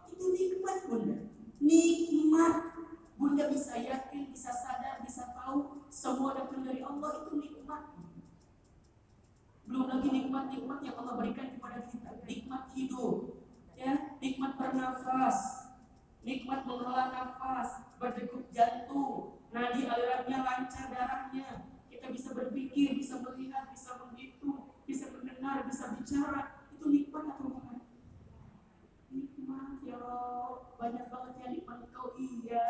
itu nikmat bunda. Nikmat Bunda bisa yakin, bisa sadar, bisa tahu semua datang dari Allah itu nikmat. Belum lagi nikmat-nikmat yang Allah berikan kepada kita, nikmat hidup, ya, nikmat bernafas, nikmat mengelola nafas, berdegup jantung, nadi alirannya lancar darahnya, kita bisa berpikir, bisa melihat, bisa menghitung, bicara. Itu nikmat atau bukan? Nikmat ya banyak banget ya nikmat. Engkau iya.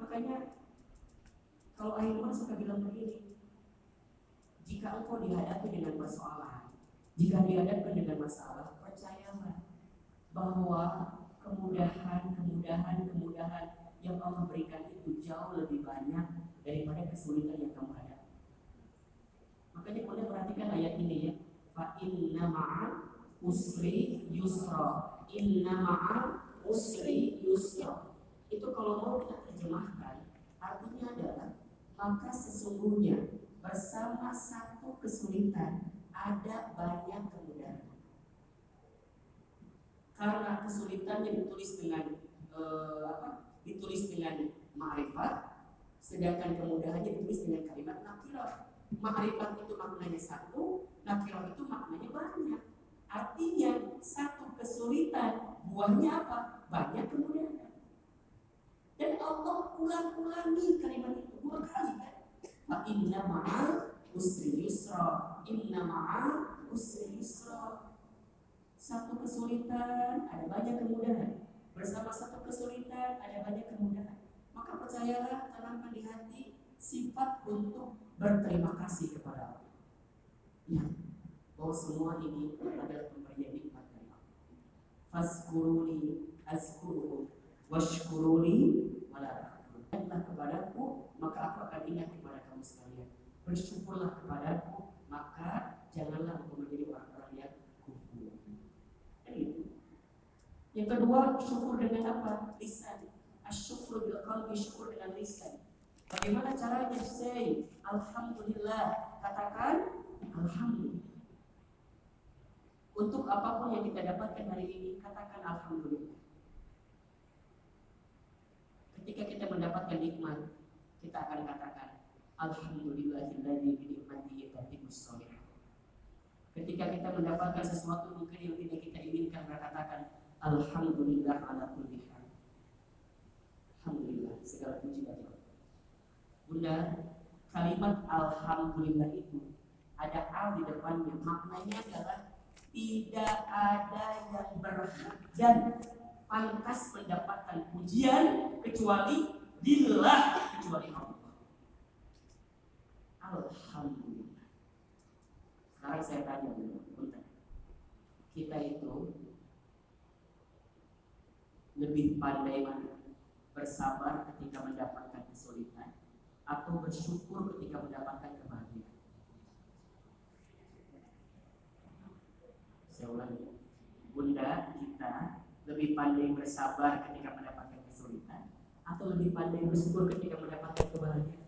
Makanya kalau Ahilman suka bilang begini, jika engkau dihadapi dengan persoalan, jika dihadapkan dengan masalah, percayalah bahwa kemudahan, kemudahan, kemudahan yang Allah berikan itu jauh lebih banyak daripada kesulitan yang kamu hadapi. Makanya boleh perhatikan ayat ini ya. Fa inna ma'al usri yusra. Inna ma'al usri yusra. Itu kalau mau kita terjemahkan, artinya adalah maka sesungguhnya bersama satu kesulitan ada banyak kemudahan. Karena kesulitannya ditulis dengan uh, apa? Ditulis dengan ma'rifat, sedangkan kemudahannya ditulis dengan kalimat nakirah. Ma'rifat itu maknanya satu, nakirah itu maknanya banyak. Artinya satu kesulitan buahnya apa? Banyak kemudahan. Dan Allah ulang-ulangi kalimat itu dua kali kan. Fa inna ma'al usri yusra. Inna ma'al usri yusra. Satu kesulitan ada banyak kemudahan. Bersama satu kesulitan ada banyak kemudahan. Maka percayalah tanamkan di hati sifat untuk berterima kasih kepada Allah. Ya, bahwa semua ini adalah pemberian nikmat dari Allah. Faskuruni azkurukum washkuruni wala Ingatlah kepadaku, maka aku akan ingat kepada. Bersyukurlah kepadaku, maka janganlah aku menjadi orang-orang yang kufur. Yang kedua, syukur dengan apa? Lisan. Asyukur bil qalbi, syukur dengan lisan. Bagaimana caranya? Say, Alhamdulillah. Katakan, Alhamdulillah. Untuk apa pun yang kita dapatkan hari ini, katakan Alhamdulillah. Ketika kita mendapatkan nikmat, kita akan katakan Alhamdulillahilladzi bi ni'matihi tatimmus Ketika kita mendapatkan sesuatu mungkin yang tidak kita inginkan, kita katakan Alhamdulillah ala kulli. Alhamdulillah segala puji bagi Allah. Bunda, kalimat alhamdulillah itu ada al di depannya. Maknanya adalah tidak ada yang berhak dan pantas mendapatkan pujian kecuali billah kecuali Allah. Alhamdulillah. Sekarang saya tanya dulu, bentar. Kita itu lebih pandai mana? Bersabar ketika mendapatkan kesulitan atau bersyukur ketika mendapatkan kebahagiaan? Saya ulangi. Bunda kita lebih pandai bersabar ketika mendapatkan kesulitan atau lebih pandai bersyukur ketika mendapatkan kebahagiaan?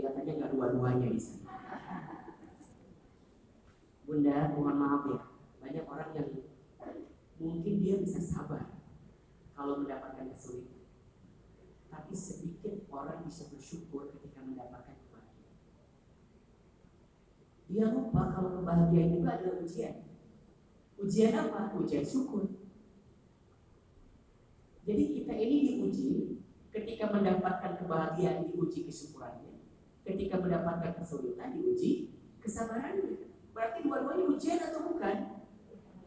Kelihatannya nggak dua-duanya di sini. Bunda, mohon maaf ya, banyak orang yang mungkin dia bisa sabar kalau mendapatkan kesulitan, tapi sedikit orang bisa bersyukur ketika mendapatkan dia lupa kalau kebahagiaan juga adalah ujian. Ujian apa? Ujian syukur. Jadi kita ini diuji ketika mendapatkan kebahagiaan diuji kesyukurannya. Ketika mendapatkan kesulitan diuji kesabarannya. Berarti dua-duanya ujian atau bukan?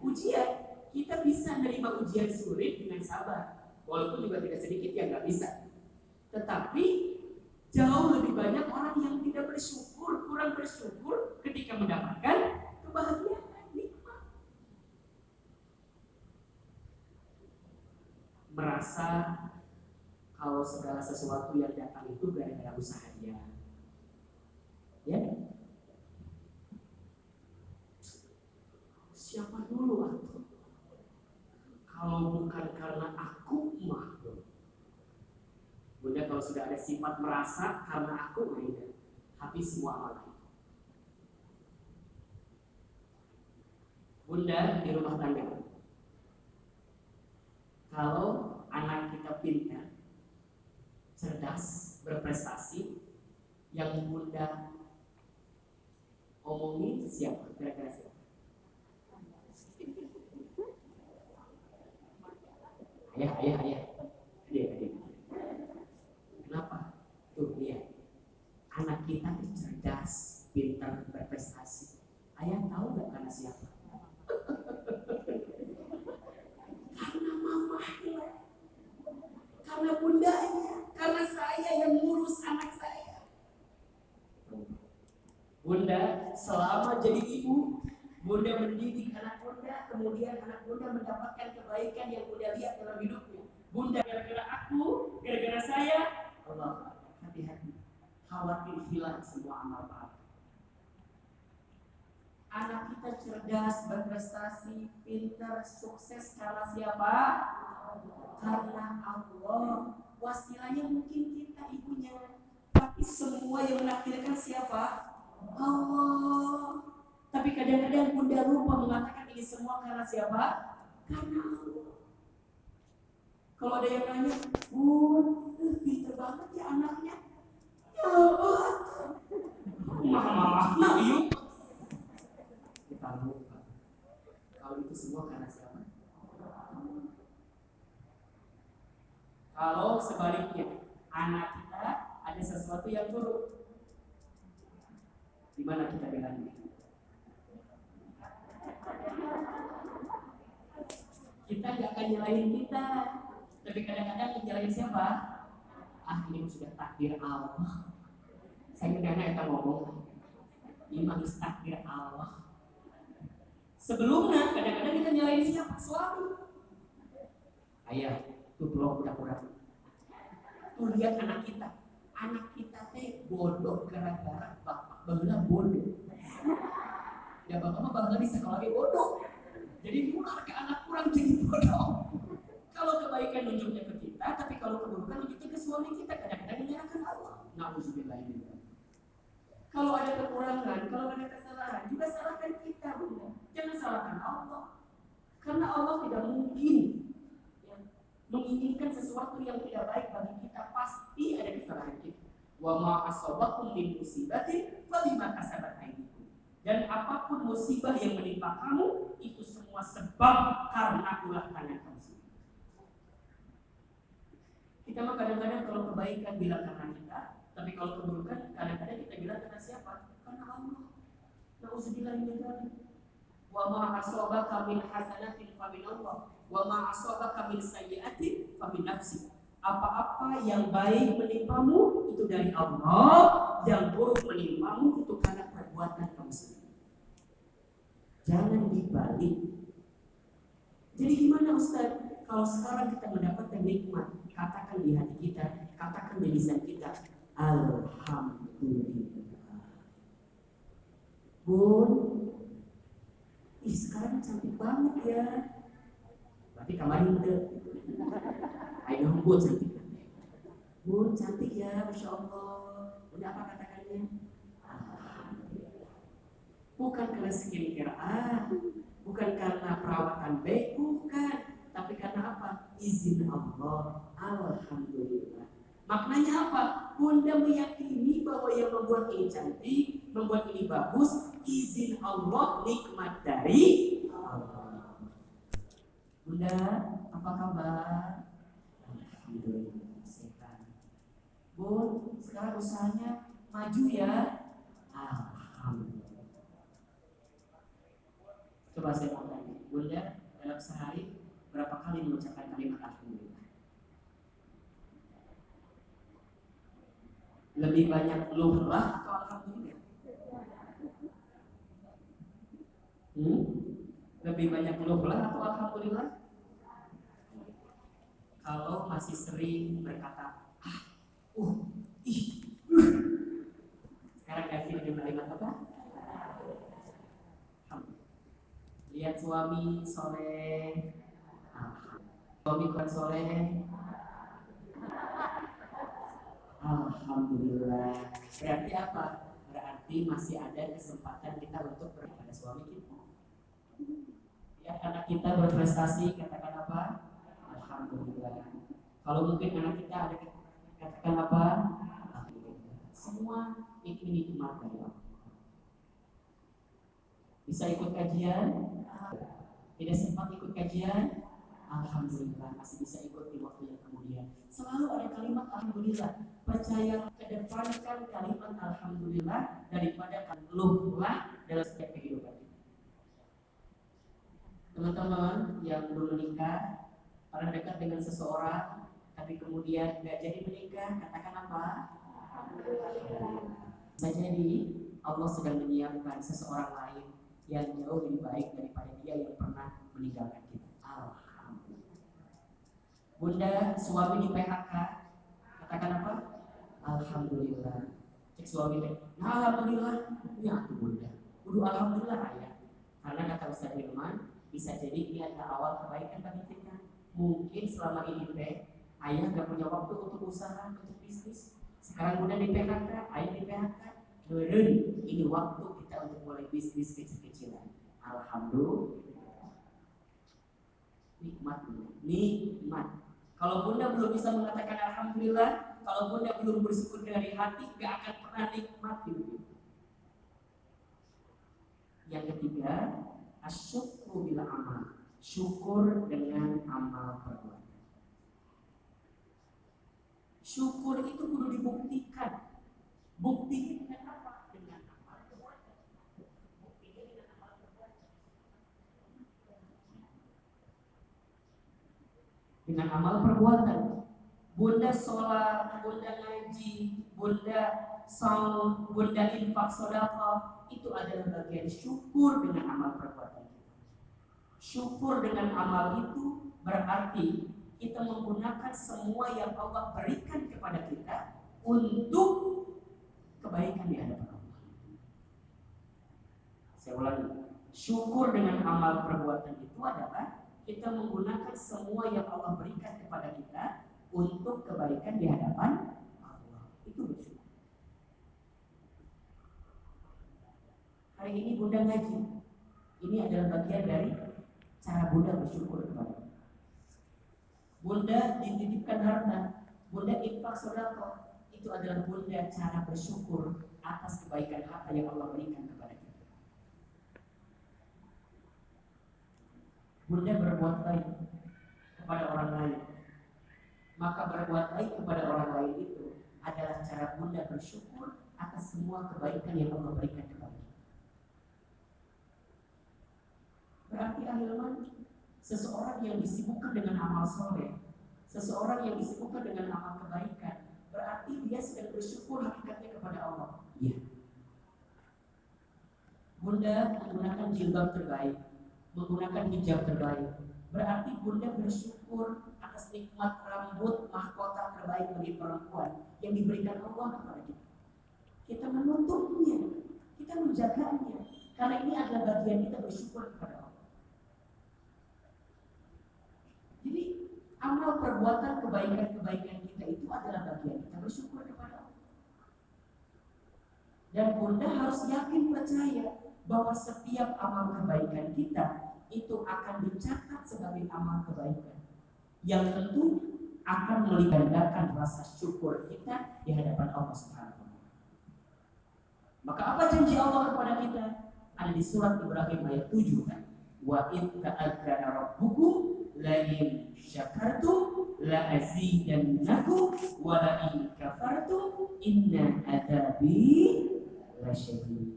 Ujian. Kita bisa menerima ujian sulit dengan sabar. Walaupun juga tidak sedikit yang nggak bisa. Tetapi jauh lebih banyak orang yang tidak bersyukur, kurang bersyukur ketika mendapatkan kebahagiaan nikmat. Merasa kalau segala sesuatu yang datang itu gara-gara usahanya. Ya. Siapa dulu aku? Kalau bukan karena aku mah Bunda kalau sudah ada sifat merasa karena aku nah habis semua amal Bunda di rumah tangga kalau anak kita pintar cerdas berprestasi yang bunda omongin siapa? Kira-kira siapa? Ayah ayah ayah Karena bundanya, karena saya yang ngurus anak saya. Bunda selama jadi ibu, Bunda mendidik anak Bunda, kemudian anak Bunda mendapatkan kebaikan yang Bunda lihat dalam hidupnya. Bunda gara-gara aku, gara-gara saya, Allah hati-hati, khawatir hilang semua amal baik. Anak kita cerdas, berprestasi, pintar, sukses karena siapa? Karena Allah. Wasilanya mungkin kita ibunya, tapi semua yang menakdirkan siapa? Allah. Tapi kadang-kadang bunda lupa mengatakan ini semua karena siapa? Karena Allah. Kalau ada yang nanya, Bun, pinter banget ya anaknya. Ya Allah. Nah yuk. Kita lupa. Kalau itu semua karena siapa? Kalau sebaliknya, anak kita ada sesuatu yang buruk, di mana kita bilangnya? Kita nggak akan nyalahin kita, tapi kadang-kadang nyalahin siapa? Ah ini sudah takdir Allah. Saya mendengar kita ngomong, ini manis takdir Allah. Sebelumnya kadang-kadang kita nyalahin siapa? Suami. Ayah, tuh belum udah-udah. Tuh lihat anak kita, anak kita teh bodoh gara-gara bapak bahula bodoh. Ya bapak mah bahula di sekolah bodoh. Jadi nular ke anak kurang jadi bodoh. Kalau kebaikan nunjuknya ke kita, tapi kalau keburukan nunjuknya ke suami kita, kadang-kadang menyerahkan Allah. Nauzubillah Kalau ada kekurangan, kalau ada kesalahan, juga salahkan kita. Jangan salahkan Allah. Karena Allah tidak mungkin ya, menginginkan sesuatu yang tidak baik bagi kita. Pasti ada kesalahan kita. Wa ma asabakum min musibatin falima kasabat aydikum. Dan apa pun musibah yang menimpa kamu, itu semua sebab karena ulah tangan kamu sendiri. Kita mah kadang-kadang kalau kebaikan bilang karena kita, tapi kalau keburukan kadang-kadang kita bilang karena siapa? Karena Allah. Nauzubillah min dzalik. Wa ma asabaka min hasanatin fa min Allah, wa ma asabaka min sayyi'atin fa min. Apa-apa yang baik menimpamu itu dari Allah, yang buruk menimpamu itu karena kamu sendiri. Jangan dibalik. Jadi gimana Ustaz? Kalau sekarang kita mendapatkan nikmat, katakan di hati kita, katakan di lisan kita, Alhamdulillah. Bun, ih sekarang cantik banget ya. Berarti kemarin itu, ayo bun cantik. Bun cantik ya, masya Allah. Udah apa katakannya? Bukan karena skincare A, bukan karena perawatan B, bukan. Tapi karena apa? Izin Allah. Alhamdulillah. Maknanya apa? Bunda meyakini bahwa yang membuat ini cantik, membuat ini bagus, izin Allah, nikmat dari Allah. Bunda, apa kabar? Alhamdulillah, sehat. Bun, sekarang usahanya maju ya. Alhamdulillah. Coba saya mau tanya, Bunda dalam sehari berapa kali mengucapkan kalimat Alhamdulillah? Lebih banyak lumrah atau Alhamdulillah? Hmm? Lebih banyak lumrah atau Alhamdulillah? Kalau masih sering berkata, ah, uh, ih, uh. Sekarang ganti dengan kalimat apa? Lihat suami soleh, suami kuat soleh, Alhamdulillah. Berarti apa? Berarti masih ada kesempatan kita untuk kepada suami kita. Ya, anak kita berprestasi, katakan apa? Alhamdulillah. Kalau mungkin anak kita ada katakan apa? Alhamdulillah. Semua itu nikmat dari Allah. Bisa ikut kajian? Tidak sempat ikut kajian? Alhamdulillah masih bisa ikut di waktu yang kemudian. Selalu ada kalimat Alhamdulillah percaya kedepankan kalimat alhamdulillah daripada keluhlah dalam setiap kehidupan Teman-teman yang belum menikah, pernah dekat dengan seseorang, tapi kemudian nggak jadi menikah, katakan apa? Bisa jadi Allah sedang menyiapkan seseorang lain yang jauh lebih baik daripada dia yang pernah meninggalkan kita. Alhamdulillah. Bunda suami di PHK, katakan apa? Alhamdulillah. Cek suami nah alhamdulillah, ya tuh bunda. Kudu alhamdulillah ayah. Karena kata Ustaz Hilman, bisa jadi ini adalah awal kebaikan bagi kita. Mungkin selama ini teh ayah gak punya waktu untuk usaha, untuk bisnis. Sekarang bunda di PHK, ayah di PHK. Beren, ini waktu kita untuk mulai bisnis kecil-kecilan. Alhamdulillah. Nikmat nikmat. Kalau bunda belum bisa mengatakan alhamdulillah, kalau bunda belum bersyukur dari hati, gak akan pernah nikmat hidup. Yang ketiga, asyukru bila amal. Syukur dengan amal perbuatan. Syukur itu perlu dibuktikan. Buktinya dengan apa? Dengan amal perbuatan. Buktinya dengan amal perbuatan. Dengan amal perbuatan. Bunda sholat, bunda ngaji, bunda saum, bunda infak sodako, itu adalah bagian syukur dengan amal perbuatan. Syukur dengan amal itu berarti kita menggunakan semua yang Allah berikan kepada kita untuk kebaikan di hadapan Allah. Saya ulangi, syukur dengan amal perbuatan itu adalah kita menggunakan semua yang Allah berikan kepada kita untuk kebaikan di hadapan Allah. Itu bersyukur. Hari ini Bunda ngaji. Ini adalah bagian dari cara Bunda bersyukur kepada Bunda dititipkan harta, Bunda infak sodako, itu adalah Bunda cara bersyukur atas kebaikan harta yang Allah berikan kepada kita. Bunda berbuat baik kepada orang lain, maka berbuat baik kepada orang lain itu adalah cara Bunda bersyukur atas semua kebaikan yang Allah berikan kepada kita. Berarti ahilman seseorang yang disibukkan dengan amal soleh, seseorang yang disibukkan dengan amal kebaikan, berarti dia sedang bersyukur hakikatnya kepada Allah. Iya. Bunda menggunakan jilbab terbaik, menggunakan hijab terbaik. Berarti Bunda bersyukur atas nikmat rambut mahkota terbaik bagi perempuan yang diberikan Allah kepada kita. Kita menuntutnya, kita menjaganya, karena ini adalah bagian kita bersyukur kepada Allah. amal perbuatan kebaikan-kebaikan kita itu adalah bagian kita bersyukur kepada Allah. Dan Bunda harus yakin percaya bahwa setiap amal kebaikan kita itu akan dicatat sebagai amal kebaikan yang tentu akan melibatkan rasa syukur kita di hadapan Allah Subhanahu Maka apa janji Allah kepada kita? Ada di surat Ibrahim ayat 7 kan? Wa in ta'adzana rabbukum la in syakartum la azidannakum wa la in kafartum inna adabi lasyadid.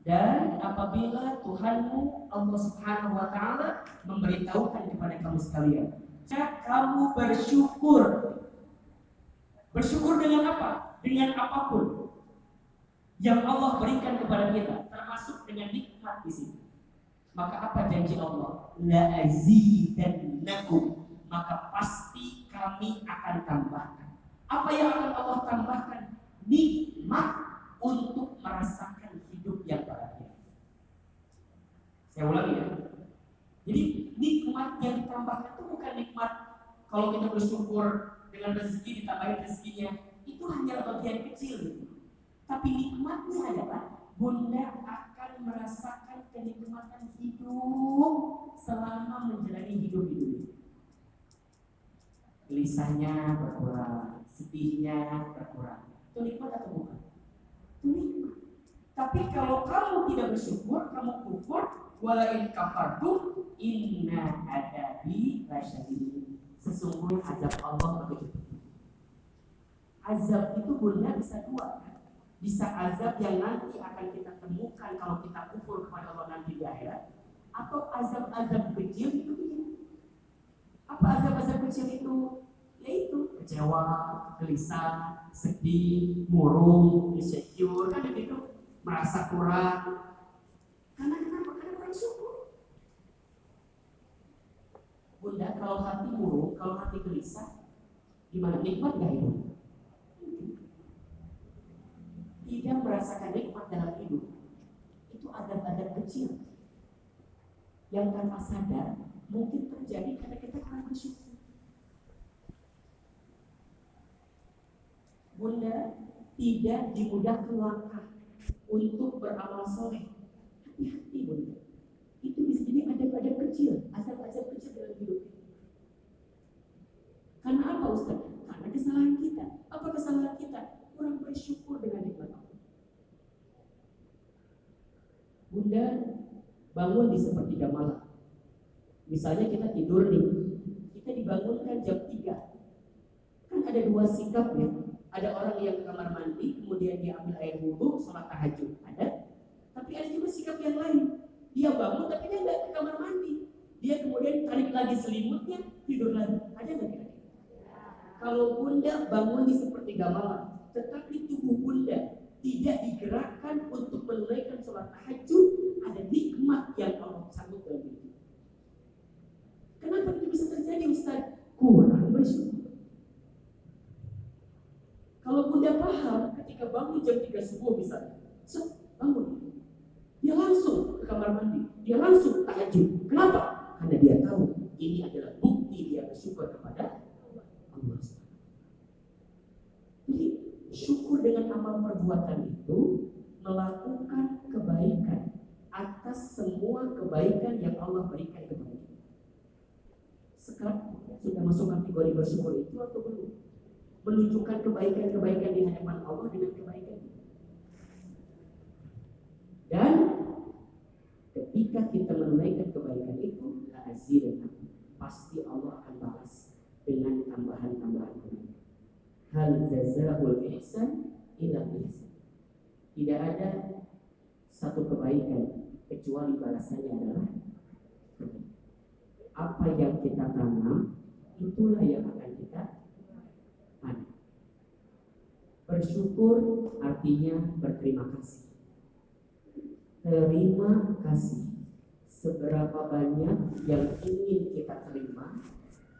Dan apabila Tuhanmu Allah Subhanahu wa taala memberitahukan kepada kamu sekalian, jika kamu bersyukur. Bersyukur dengan apa? Dengan apa pun yang Allah berikan kepada kita, termasuk dengan nikmat di sini. Maka apa janji Allah? La azidannakum. Maka pasti kami akan tambahkan. Apa yang akan Allah tambahkan? Nikmat untuk merasakan hidup yang bahagia. Saya ulangi ya. Jadi nikmat yang ditambahkan itu bukan nikmat kalau kita bersyukur dengan rezeki ditambahin rezekinya itu hanya bagian kecil. Tapi nikmatnya adalah bunda akan merasakan kenikmatan hidup selama menjalani hidup ini. Gelisahnya berkurang, sedihnya berkurang. Itu nikmat atau bukan? Itu nikmat. Tapi kalau kamu tidak bersyukur, kamu kufur, walain kafartum, inna adabi lasyadid. Sesungguhnya azab Allah begitu. Azab itu bunda bisa dua bisa azab yang nanti akan kita temukan kalau kita kufur kepada Allah nanti di akhirat atau azab-azab kecil itu apa azab-azab kecil itu ya itu kecewa, gelisah, sedih, murung, insecure, kan begitu, merasa kurang. Karena kenapa? Karena kurang syukur. Bunda, kalau hati murung, kalau hati gelisah, gimana nikmat gak hidup? Tidak merasakan nikmat dalam hidup. Itu adab-adab kecil yang tanpa sadar mungkin terjadi karena kita kurang bersyukur. Bunda tidak dimudahkan langkah untuk beramal soleh. Hati-hati bunda. Itu bisa jadi ada-ada kecil, asal-asal kecil dalam hidup Karena apa Ustaz? Karena kesalahan kita. Apa kesalahan kita? Kurang bersyukur dengan nikmat Allah. Bunda bangun di sepertiga malam. Misalnya kita tidur nih, kita dibangunkan jam 3. Kan ada dua sikap ya, ada orang yang ke kamar mandi, kemudian dia ambil air wudhu, sholat tahajud. Ada. Tapi ada juga sikap yang lain. Dia bangun tapi dia nggak ke kamar mandi. Dia kemudian tarik lagi selimutnya, tidur lagi. Ada nggak kira Kalau bunda bangun di sepertiga malam, tetapi tubuh bunda tidak digerakkan untuk menunaikan sholat tahajud, ada nikmat yang Allah sambut dalam hidup. Kenapa itu bisa terjadi Ustaz? Kurang bersyukur. Kalau bunda paham ketika bangun jam 3 subuh misalnya, bangun. Dia langsung ke kamar mandi, dia langsung tahajud. Kenapa? Karena dia tahu ini adalah bukti dia bersyukur kepada Allah. Jadi syukur dengan amal perbuatan itu melakukan kebaikan atas semua kebaikan yang Allah berikan kepada kita. Sekarang sudah masuk kategori bersyukur itu atau belum? menunjukkan kebaikan-kebaikan di hadapan Allah dengan kebaikan. Dan ketika kita menunaikan kebaikan itu, dan pasti Allah akan balas dengan tambahan-tambahan. Hal jazaul ihsan ila ihsan. Tidak ada satu kebaikan kecuali balasannya adalah apa yang kita tanam itulah yang akan kita Bersyukur artinya berterima kasih. Terima kasih. Seberapa banyak yang ingin kita terima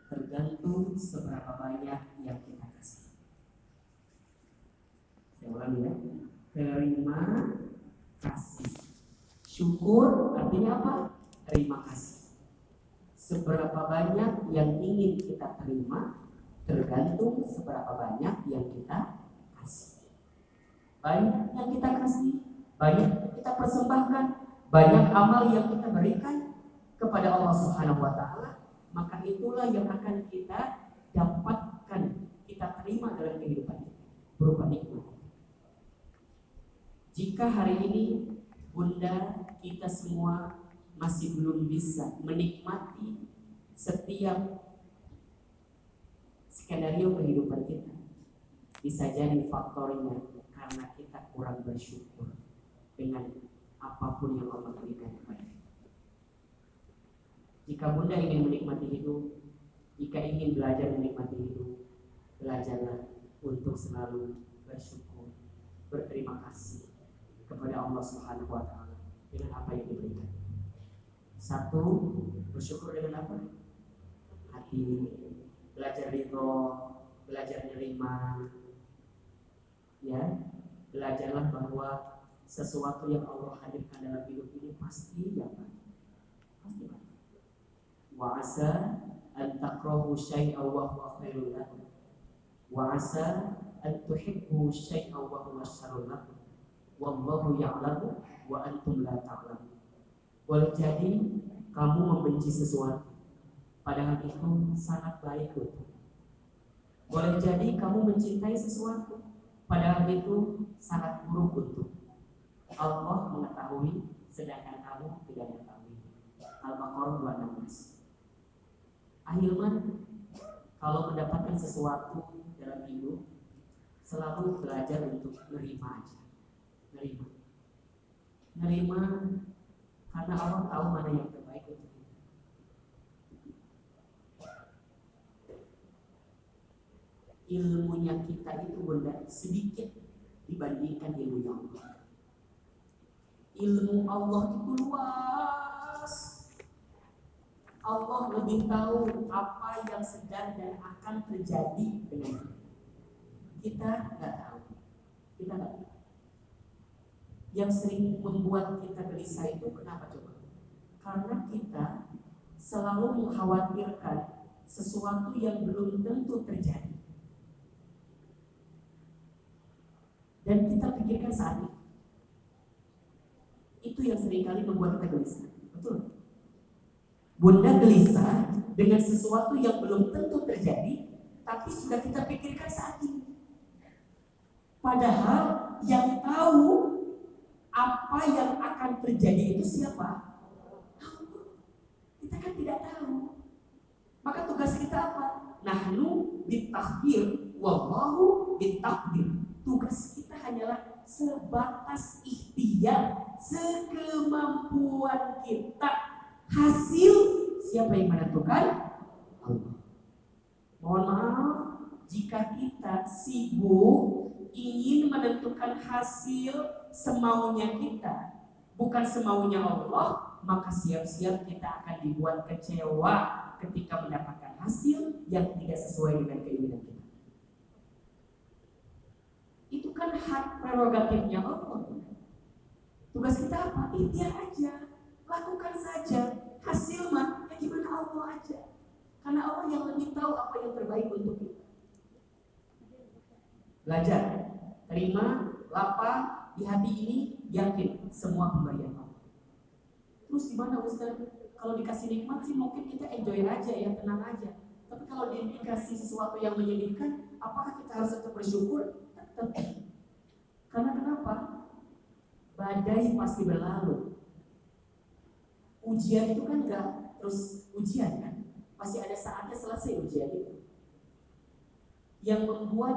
tergantung seberapa banyak yang kita kasih. Saya ulangi ya. Terima kasih. Syukur artinya apa? Terima kasih. Seberapa banyak yang ingin kita terima tergantung seberapa banyak yang kita kasih. Banyak yang kita kasih, banyak kita persembahkan, banyak amal yang kita berikan kepada Allah Subhanahu wa taala, maka itulah yang akan kita dapatkan, kita terima dalam kehidupan kita berupa nikmat. Jika hari ini Bunda kita semua masih belum bisa menikmati setiap skenario kehidupan kita, bisa jadi faktornya karena kita kurang bersyukur dengan apa pun yang Allah berikan kepada kita. Jika bunda ingin menikmati hidup, jika ingin belajar menikmati hidup, belajarlah untuk selalu bersyukur, berterima kasih kepada Allah Subhanahu wa taala dengan apa yang diberikan. Satu, bersyukur dengan apa? Hati, belajar ridho, belajar menerima, ya belajarlah bahwa sesuatu yang Allah hadirkan dalam hidup ini pasti yang baik pasti baik wa asa an takrahu syai'a wa huwa khairul lakum. Wa asa an tuhibbu syai'a wa huwa syarrul lakum. Wallahu ya'lamu wa antum la ta'lamun boleh jadi kamu membenci sesuatu. Padahal itu sangat baik untuk boleh jadi kamu mencintai sesuatu. Padahal itu sangat buruk untuk Allah mengetahui sedangkan kamu tidak mengetahui. Al-Baqarah 216. Ahilman kalau mendapatkan sesuatu dalam hidup selalu belajar untuk menerima aja. Menerima. Menerima karena Allah tahu mana yang terbaik untuk kita. ilmunya kita itu bunda sedikit dibandingkan ilmunya Allah. Ilmu Allah itu luas. Allah lebih tahu apa yang sedang dan akan terjadi dengan kita. Kita nggak tahu. Kita nggak tahu. Yang sering membuat kita gelisah itu kenapa coba? Karena kita selalu mengkhawatirkan sesuatu yang belum tentu terjadi. Dan kita pikirkan saat ini. Itu yang sering kali membuat kita gelisah. Betul. Bunda gelisah dengan sesuatu yang belum tentu terjadi, tapi sudah kita pikirkan saat ini. Padahal yang tahu apa yang akan terjadi itu siapa? Kita kan tidak tahu. Maka tugas kita apa? Nahnu bitakdir, wallahu bitakdir. Tugas kita hanyalah sebatas ikhtiar, sekemampuan kita. Hasil siapa yang menentukan? Allah. Mohon maaf jika kita sibuk ingin menentukan hasil semaunya kita, bukan semaunya Allah, maka siap-siap kita akan dibuat kecewa ketika mendapatkan hasil yang tidak sesuai dengan keinginan kita. Itu kan hak prerogatifnya Allah. Tugas kita apa? Ikhtiar aja, lakukan saja. Hasil mah ya gimana Allah aja. Karena Allah yang lebih tahu apa yang terbaik untuk kita. Belajar, terima, lapar, di hati ini yakin semua pemberian Allah. Terus gimana Ustaz? Kalau dikasih nikmat sih mungkin kita enjoy aja ya, tenang aja. Tapi kalau dikasih sesuatu yang menyedihkan, apakah kita harus tetap bersyukur? Karena kenapa? Badai pasti berlalu. Ujian itu kan enggak terus ujian kan? Pasti ada saatnya selesai ujian itu. Yang membuat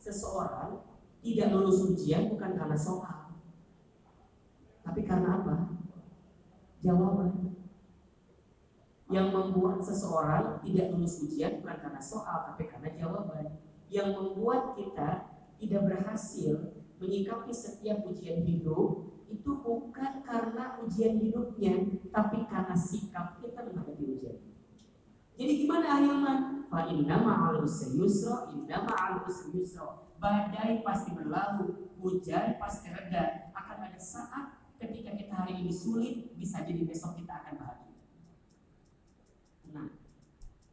seseorang tidak lulus ujian bukan karena soal. Tapi karena apa? Jawaban yang membuat seseorang tidak lulus ujian bukan karena soal tapi karena jawaban yang membuat kita tidak berhasil menyikapi setiap ujian hidup itu bukan karena ujian hidupnya tapi karena sikap kita menghadapi ujian. Jadi gimana ahilman? Fa inna ma'al usri yusra inna ma'al usri yusra. Badai pasti berlalu hujan pasti reda. Akan ada saat ketika kita hari ini sulit bisa jadi besok kita akan bahagia. Nah,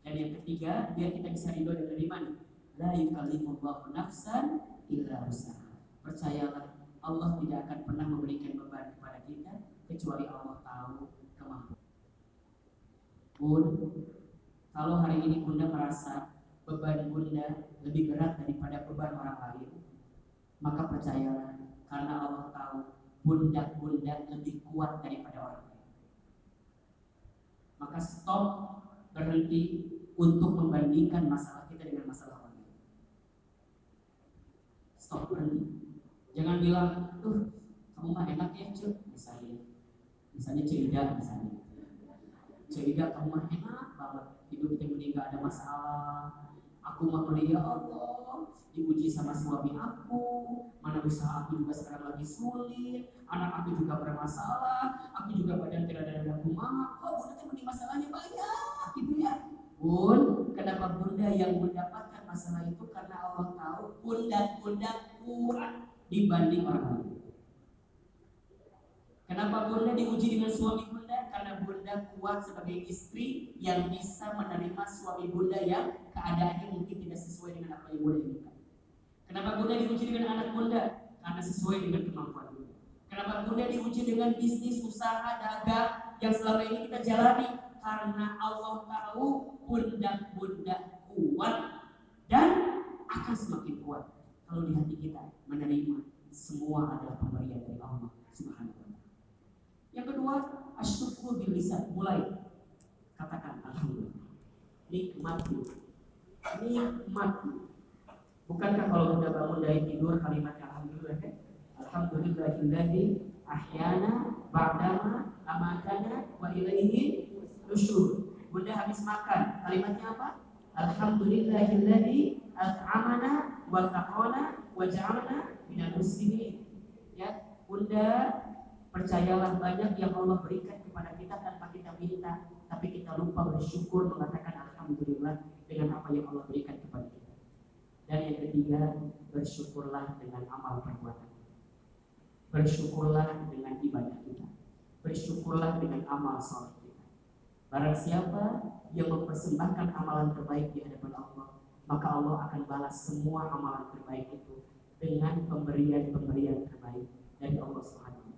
dan yang ketiga, biar kita bisa ridho dan iman, la yukallifullahu nafsan illa usaha. Percayalah, Allah tidak akan pernah memberikan beban kepada kita kecuali Allah tahu kemampuan. Pun, kalau hari ini Bunda merasa beban Bunda lebih berat daripada beban orang lain, maka percayalah karena Allah tahu bunda-bunda lebih kuat daripada orang lain. Maka stop berhenti untuk membandingkan masalah orang lain. Stop berhenti. Jangan bilang, tuh kamu mah enak ya cuy, misalnya, misalnya cerita misalnya. Cerita kamu mah enak banget, hidup kita nggak ada masalah. Aku mah melihat Allah, diuji sama suami aku, mana usaha aku juga sekarang lagi sulit, anak aku juga bermasalah, aku juga badan tidak ada dada kumaha, kok bunda teh masalahnya banyak gitu ya. Bun, kenapa bunda yang mendapatkan masalah itu? Karena Allah tahu bunda-bunda kuat dibanding orang lain. Kenapa bunda diuji dengan suami bunda? Karena bunda kuat sebagai istri yang bisa menerima suami bunda yang keadaannya mungkin tidak sesuai dengan apa yang bunda inginkan. Kenapa bunda diuji dengan anak bunda? Karena sesuai dengan kemampuan bunda. Kenapa bunda diuji dengan bisnis, usaha, dagang yang selama ini kita jalani? Karena Allah tahu bunda-bunda kuat dan akan semakin kuat kalau di hati kita menerima semua adalah pemberian dari Allah Subhanahu wa taala. Yang kedua, asyukur bil lisan. Mulai katakan alhamdulillah. Nikmati. Nikmati. Bukankah kalau sudah bangun dari tidur kalimatnya alhamdulillah kan? Alhamdulillahillazi ahyana ba'dama amatana wa ilaihi nusyur. Bunda habis makan, kalimatnya apa? Alhamdulillahillazi at'ama wa taqona wa ja'alna minal muslimin. Ya, Bunda percayalah banyak yang Allah berikan kepada kita tanpa kita minta, tapi kita lupa bersyukur mengatakan alhamdulillah dengan apa yang Allah berikan kepada kita. Dan yang ketiga, bersyukurlah dengan amal perbuatan. Bersyukurlah dengan ibadah kita. Bersyukurlah dengan amal saleh kita. Barang siapa yang mempersembahkan amalan terbaik di hadapan Allah, maka Allah akan balas semua amalan terbaik itu dengan pemberian-pemberian terbaik dari Allah Subhanahu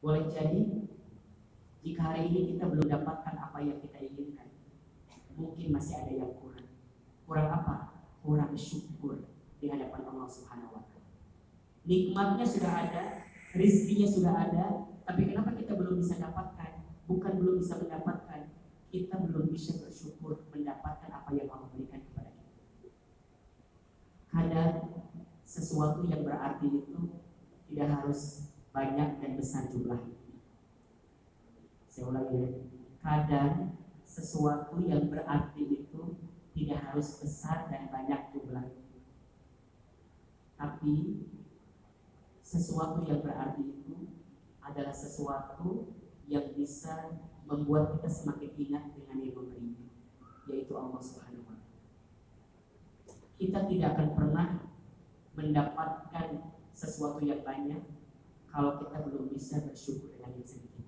Boleh jadi jika hari ini kita belum dapatkan apa yang kita inginkan, mungkin masih ada yang kurang. Kurang apa? Kurang syukur di hadapan Allah Subhanahu wa. Nikmatnya sudah ada, rizkinya sudah ada, tapi kenapa kita belum bisa dapatkan? Bukan belum bisa mendapatkan, kita belum bisa bersyukur mendapatkan apa yang Allah. Kadang sesuatu yang berarti itu tidak harus banyak dan besar jumlahnya. Saya ulangi ya. Kadang sesuatu yang berarti itu tidak harus besar dan banyak jumlahnya. Tapi sesuatu yang berarti itu adalah sesuatu yang bisa membuat kita semakin ingat dengan yang memberinya, yaitu Allah Subhanahu Kita tidak akan pernah mendapatkan sesuatu yang banyak kalau kita belum bisa bersyukur dengan yang sedikit.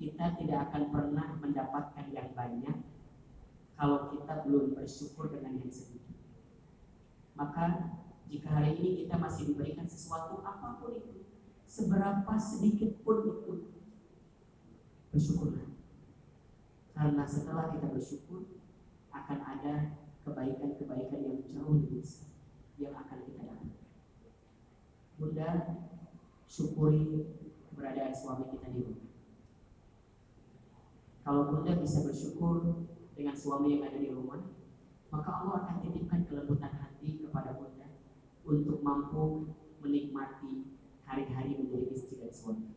Kita tidak akan pernah mendapatkan yang banyak kalau kita belum bersyukur dengan yang sedikit. Maka jika hari ini kita masih diberikan sesuatu apa pun itu, seberapa sedikit pun itu, bersyukurlah. Karena setelah kita bersyukur, akan ada kebaikan-kebaikan yang jauh lebih besar yang akan kita dapat. Bunda, syukuri keberadaan suami kita di rumah. Kalau Bunda bisa bersyukur dengan suami yang ada di rumah, maka Allah akan titipkan kelembutan hati kepada Bunda untuk mampu menikmati hari-hari menjadi istri dan suami.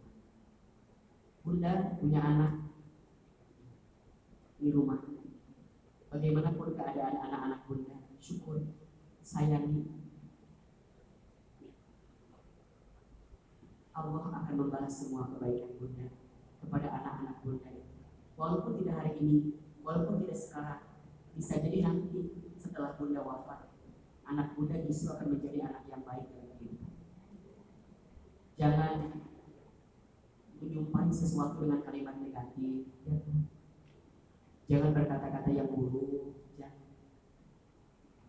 Bunda punya anak di rumah. Bagaimanapun keadaan anak-anak bunda, syukur, sayangi. Allah akan membalas semua kebaikan bunda kepada anak-anak bunda. Walaupun tidak hari ini, walaupun tidak sekarang, bisa jadi nanti setelah bunda wafat, anak muda justru akan menjadi anak yang baik dalam hidup. Jangan menyumpahi sesuatu dengan kalimat negatif. Jangan berkata-kata yang buruk. Ya.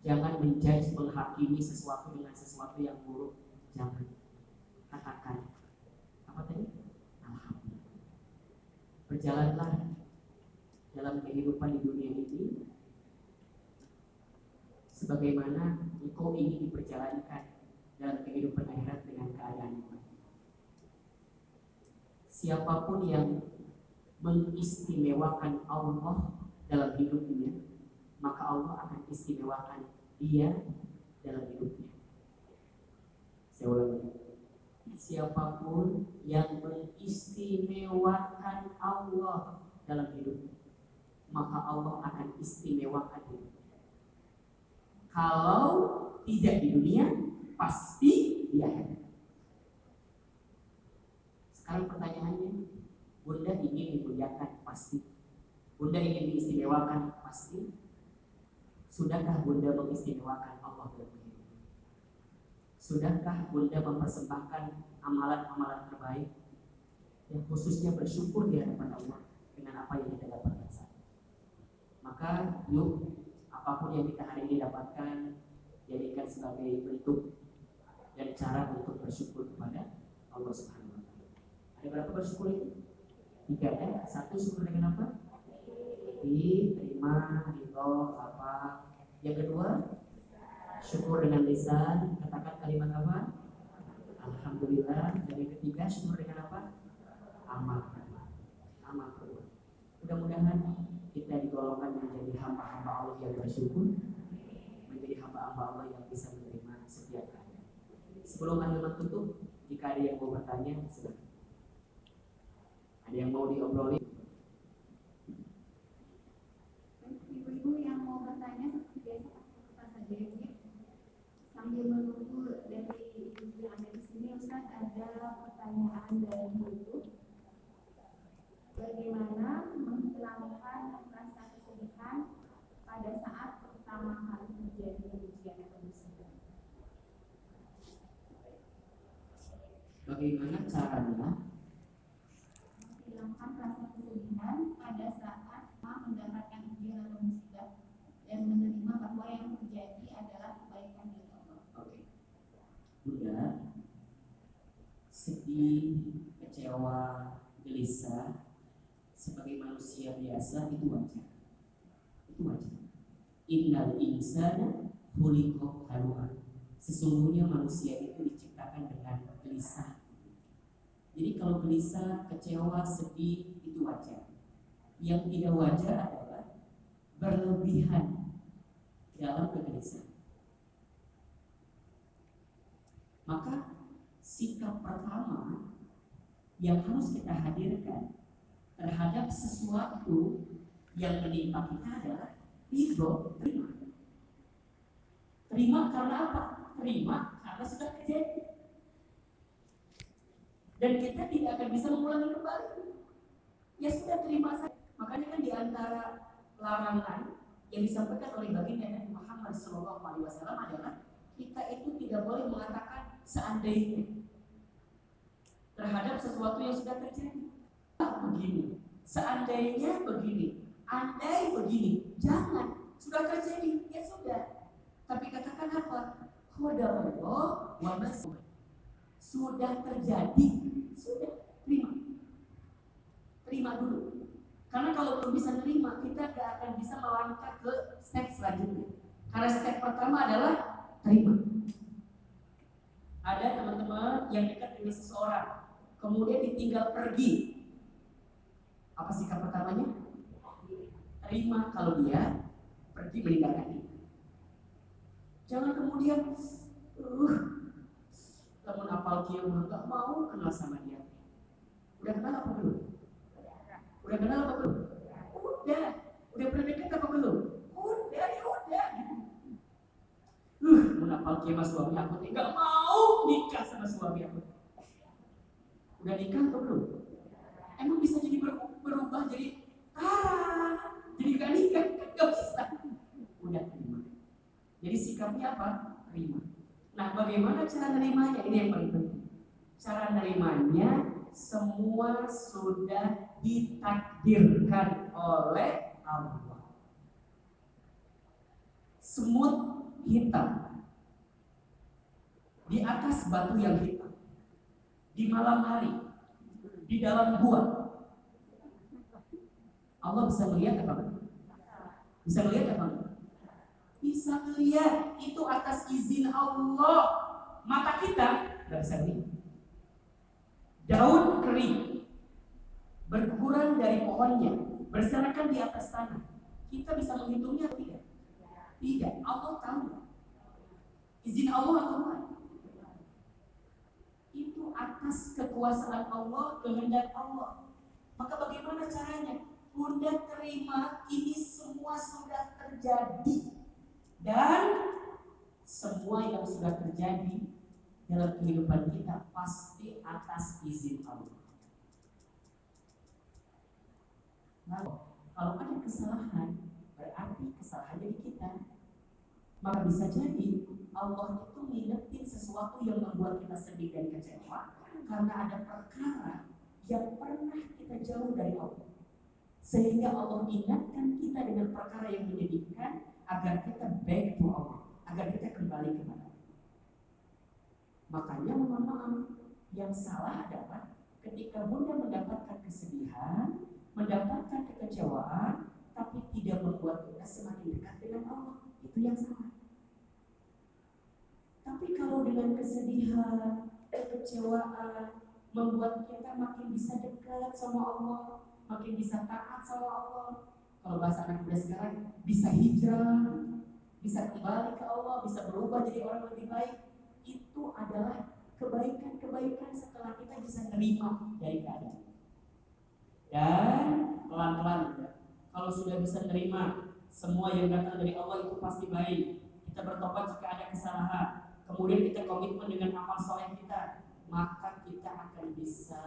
Jangan menjudge, menghakimi sesuatu dengan sesuatu yang buruk. Jangan. Katakan. Apa tadi? Alhamdulillah. Berjalanlah dalam kehidupan di dunia ini sebagaimana engkau ingin diperjalankan dalam kehidupan akhirat dengan keadaan. Siapa pun yang mengistimewakan Allah dalam hidupnya, maka Allah akan istimewakan dia dalam hidupnya. Saya ulangi. Siapa pun yang mengistimewakan Allah dalam hidupnya, maka Allah akan istimewakan dia kalau tidak di dunia, pasti di akhirat. Sekarang pertanyaannya, Bunda ingin dimuliakan pasti. Bunda ingin diistimewakan pasti. Sudahkah Bunda mengistimewakan Allah dalam? Sudahkah Bunda mempersembahkan amalan-amalan terbaik yang khususnya bersyukur di hadapan Allah dengan apa yang kita dapatkan saat Maka yuk apa pun yang kita hari ini dapatkan jadikan sebagai bentuk dan cara untuk bersyukur kepada Allah Subhanahu wa taala. Ada berapa bersyukur itu? Tiga ya. Satu syukur dengan apa? Diterima, ridho, apa? Yang kedua, syukur dengan lisan. Katakan kalimat apa? Alhamdulillah. Dan yang ketiga, syukur dengan apa? Amal. Amal. Mudah-mudahan kita digolongkan menjadi hamba-hamba Allah yang bersyukur, menjadi hamba-hamba Allah yang bisa menerima setiap keadaan. Sebelum akhir tutup, jika ada yang mau bertanya, silakan. Ada yang mau diobrolin?
Ibu-ibu yang mau bertanya seperti biasa apa saja sambil menunggu dari ibu
yang ada
di sini Ustaz ada pertanyaan dari ibu bagaimana menghilangkan rasa kesedihan pada saat pertama kali terjadi ujian atau
musibah bagaimana caranya sedih, kecewa, gelisah, sebagai manusia biasa itu wajar. Itu wajar. Innal insana khuliqa halu'a. Sesungguhnya manusia itu diciptakan dengan gelisah. Jadi kalau gelisah, kecewa, sedih itu wajar. Yang tidak wajar adalah berlebihan dalam kegelisahan. Maka sikap pertama yang harus kita hadirkan terhadap sesuatu yang menimpa kita adalah ridho, terima. Terima karena apa? Terima karena sudah terjadi. Dan kita tidak akan bisa mengulangi kembali. Ya sudah terima saja. Makanya kan di antara larangan yang disampaikan oleh baginda Nabi Muhammad SAW adalah kita itu tidak boleh mengatakan seandainya terhadap sesuatu yang sudah terjadi. Begini, seandainya begini, andai begini, jangan sudah terjadi ya sudah. Tapi katakan apa? Allah wa masuk. Sudah terjadi, sudah terima. Terima dulu. Karena kalau belum bisa terima, kita gak akan bisa melangkah ke step selanjutnya. Karena step pertama adalah terima. Ada teman-teman yang dekat dengan seseorang, kemudian ditinggal pergi. Apa sikap pertamanya? Terima kalau dia pergi meninggalkan kita. Jangan kemudian, uh, teman apal kia nggak mau kenal sama dia. Udah kenal apa belum? Udah kenal apa belum? Udah. Udah pernah dekat apa belum? Udah, ya udah. Uh, menapal kia mas suami aku nggak mau nikah sama suami aku. Udah nikah atau belum? Emang bisa jadi berubah jadi ah, jadi gak nikah gak bisa. Udah terima. Jadi sikapnya apa? Terima. Nah, bagaimana cara nerimanya? Ini yang paling penting. Cara nerimanya semua sudah ditakdirkan oleh Allah. Semut hitam di atas batu yang hitam di malam hari di dalam gua Allah bisa melihat apa? Bisa melihat apa? Bisa melihat itu atas izin Allah. Mata kita nggak bisa melihat. Daun kering berguguran dari pohonnya berserakan di atas tanah. Kita bisa menghitungnya tidak? Tidak. Allah tahu. Izin Allah atau bukan? Itu atas kekuasaan Allah, kehendak Allah. Maka bagaimana caranya? Bunda terima ini semua sudah terjadi dan semua yang sudah terjadi dalam kehidupan kita pasti atas izin Allah. Nah, kalau ada kesalahan, berarti kesalahannya di kita. Maka bisa jadi Allah itu ngingetin sesuatu yang membuat kita sedih dan kecewa karena ada perkara yang pernah kita jauh dari Allah. Sehingga Allah ingatkan kita dengan perkara yang menyedihkan agar kita back to Allah, agar kita kembali kepada Allah. Makanya mohon maaf, yang salah adalah ketika Bunda mendapatkan kesedihan, mendapatkan kekecewaan, tapi tidak membuat kita semakin dekat dengan Allah. Itu yang salah. Tapi kalau dengan kesedihan, kekecewaan, membuat kita makin bisa dekat sama Allah, makin bisa taat sama Allah. Kalau bahasa anak muda sekarang bisa hijrah, bisa kembali ke Allah, bisa berubah jadi orang lebih baik. Itu adalah kebaikan-kebaikan setelah kita bisa terima dari keadaan. Dan pelan-pelan kalau sudah bisa terima semua yang datang dari Allah itu pasti baik. Kita bertobat jika ada kesalahan. Kemudian kita komitmen dengan amal soleh kita, maka kita akan bisa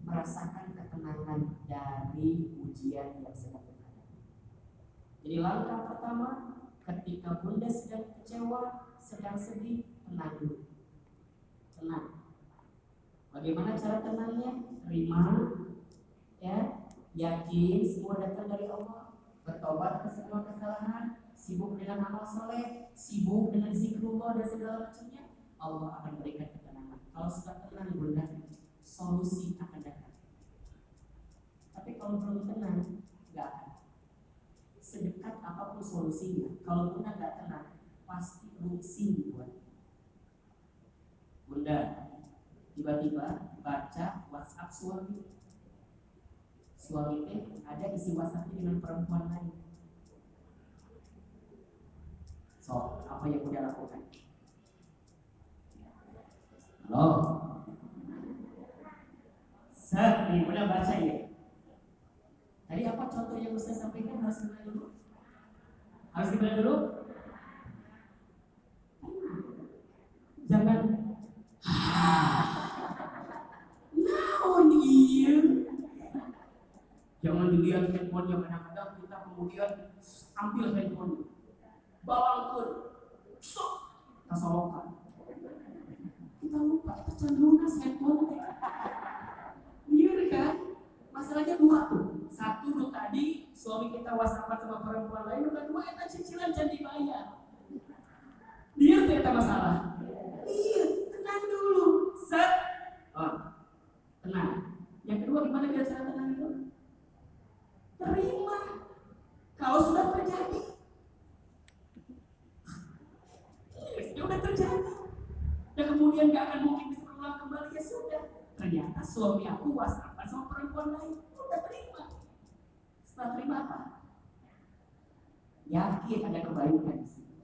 merasakan ketenangan dari ujian yang sedang terhadap. Jadi langkah pertama ketika bunda sedang kecewa, sedang sedih, tenang dulu. Tenang. Bagaimana cara tenangnya? Terima, ya, yakin semua datang dari Allah, bertobat ke semua kesalahan, sibuk dengan amal soleh, sibuk dengan zikrullah dan segala macamnya, Allah akan berikan ketenangan. Kalau sudah tenang bunda, solusi akan datang. Tapi kalau belum tenang, nggak akan. Sedekat apa pun solusinya, kalau bunda nggak tenang, pasti pusing buat. Bunda, tiba-tiba baca WhatsApp suami. Suami teh ada isi WhatsApp dengan perempuan lain. So, apa yang bunda lakukan? Halo, Set, nih, bunda baca ya. Tadi apa contoh yang Ustaz sampaikan harus gimana dulu? Harus gimana dulu? Jangan Naon iya Jangan dilihat handphonenya kadang-kadang kita kemudian ambil handphone Bawangkan Sok Kasolokan Kita lupa kita can lunas handphone Iya kan? Masalahnya dua tuh Satu tuh tadi suami kita whatsappan sama perempuan lain Udah dua eta cicilan jadi bayar Dia tuh eta masalah Iya, tenang dulu. Set. Oh, tenang. Yang kedua gimana kita cara tenang itu? Terima. Kalau sudah terjadi. Udah terjadi. Dan kemudian gak akan mungkin bisa berulang kembali ya sudah. Ternyata suami aku whatsappan sama perempuan lain. Udah terima. Setelah terima apa? Yakin ada kebaikan di sini.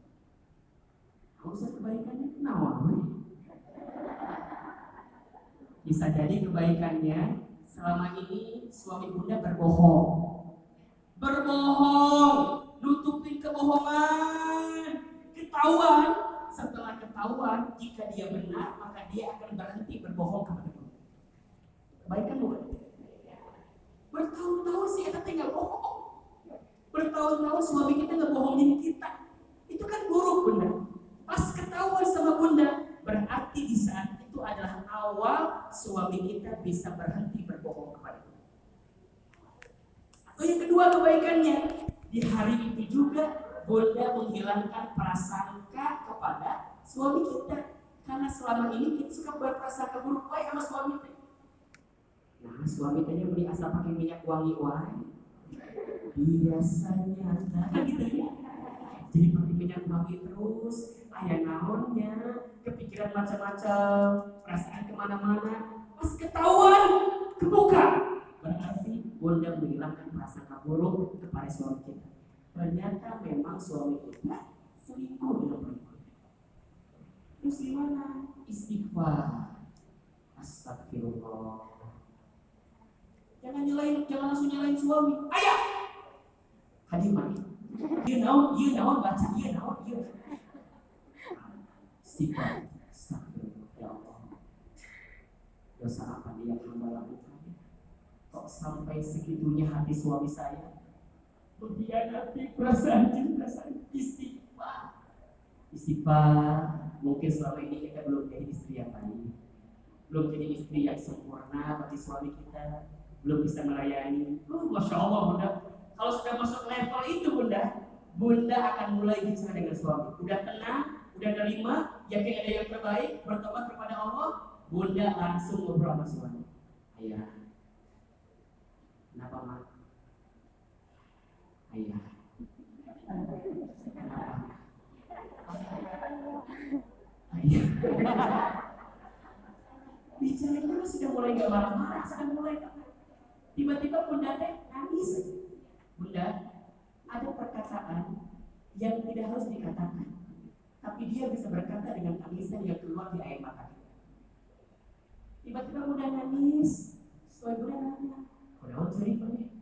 Kalau usah kebaikannya kenapa? Bisa jadi kebaikannya selama ini suami bunda berbohong. Berbohong, nutupin kebohongan. Ketahuan, setelah ketahuan jika dia benar maka dia akan berhenti berbohong kepada bunda. Kebaikan bukan? Bertahun-tahun sih kita tinggal bohong. Bertahun-tahun suami kita ngebohongin kita. Itu kan buruk bunda. Pas ketahuan sama bunda, berarti di saat itu adalah awal suami kita bisa berhenti berbohong kepada kita. Atau yang kedua kebaikannya, di hari itu juga bunda menghilangkan prasangka kepada suami kita. Karena selama ini kita suka berprasangka buruk baik sama suami kita. Nah, suami tadi beli asal pakai minyak wangi wangi. Biasanya, nah, gitu ya. Jadi pakai minyak wangi terus, ayah naonnya, kepikiran macam-macam, perasaan ke mana-mana, pas ketahuan, kebuka. Berarti bunda menghilangkan perasaan buruk kepada suami kita. Ternyata memang suami kita selingkuh perempuan. Terus gimana? Istighfar. Astagfirullah. Jangan nyalain, jangan langsung nyalain suami. Ayah, hadir mari. You know, you know, baca, you know, you istighfar Astagfirullah ya dosa apa yang hamba lakukan kok sampai segitunya hati suami saya mengkhianati perasaan cinta saya istighfar istighfar mungkin selama ini kita belum jadi istri yang baik. Belum jadi istri yang sempurna bagi suami kita belum bisa melayani. Oh, masya Allah bunda. Kalau sudah masuk level itu bunda bunda akan mulai bicara dengan suami. Udah tenang udah terima, yakin ada yang terbaik, bertobat kepada Allah, bunda langsung ngobrol sama suami. Ayah, kenapa mak? Ayah, kenapa? Ayah. (laughs) Bicara itu sudah mulai gak marah-marah, sudah mulai tiba-tiba bunda teh nangis. Bunda, ada perkataan yang tidak harus dikatakan tapi dia bisa berkata dengan tangisan yang keluar di air mata. Tiba-tiba udah nangis, suami udah nanya, udah cerita nih,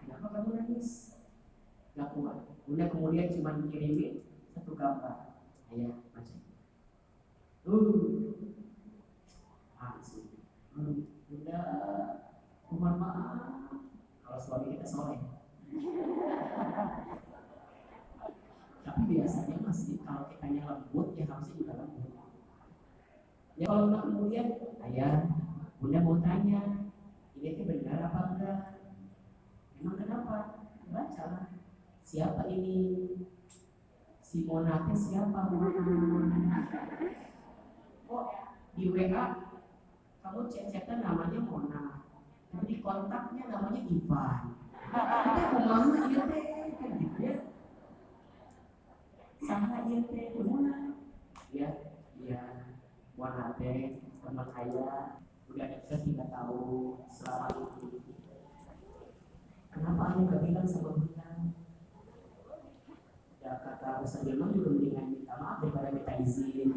kenapa kamu nangis? Gak kuat. Bunda kemudian cuma kirimin satu gambar, ayah baca. Uh, langsung. Hmm, bunda, mohon maaf. Kalau suami kita soleh, Tapi biasanya masih kalau kitanya lembut ya harusnya juga lembut. Ya kalau nggak kemudian ayah, bunda mau tanya, ini tuh benar apa enggak? Emang kenapa? Baca. Siapa ini? Si Mona teh siapa? Oh di WA kamu chat-chatan namanya Mona. Tapi di kontaknya namanya Ivan. Kita kumaha ieu teh kan gitu ya. Saha ieu teh Mona? Ya, ya Mona teh teman ayah udah deket tiga tahun selama ini. Kenapa ayah gak bilang sama Ya kata Ustaz Hilman juga mendingan minta maaf daripada minta izin.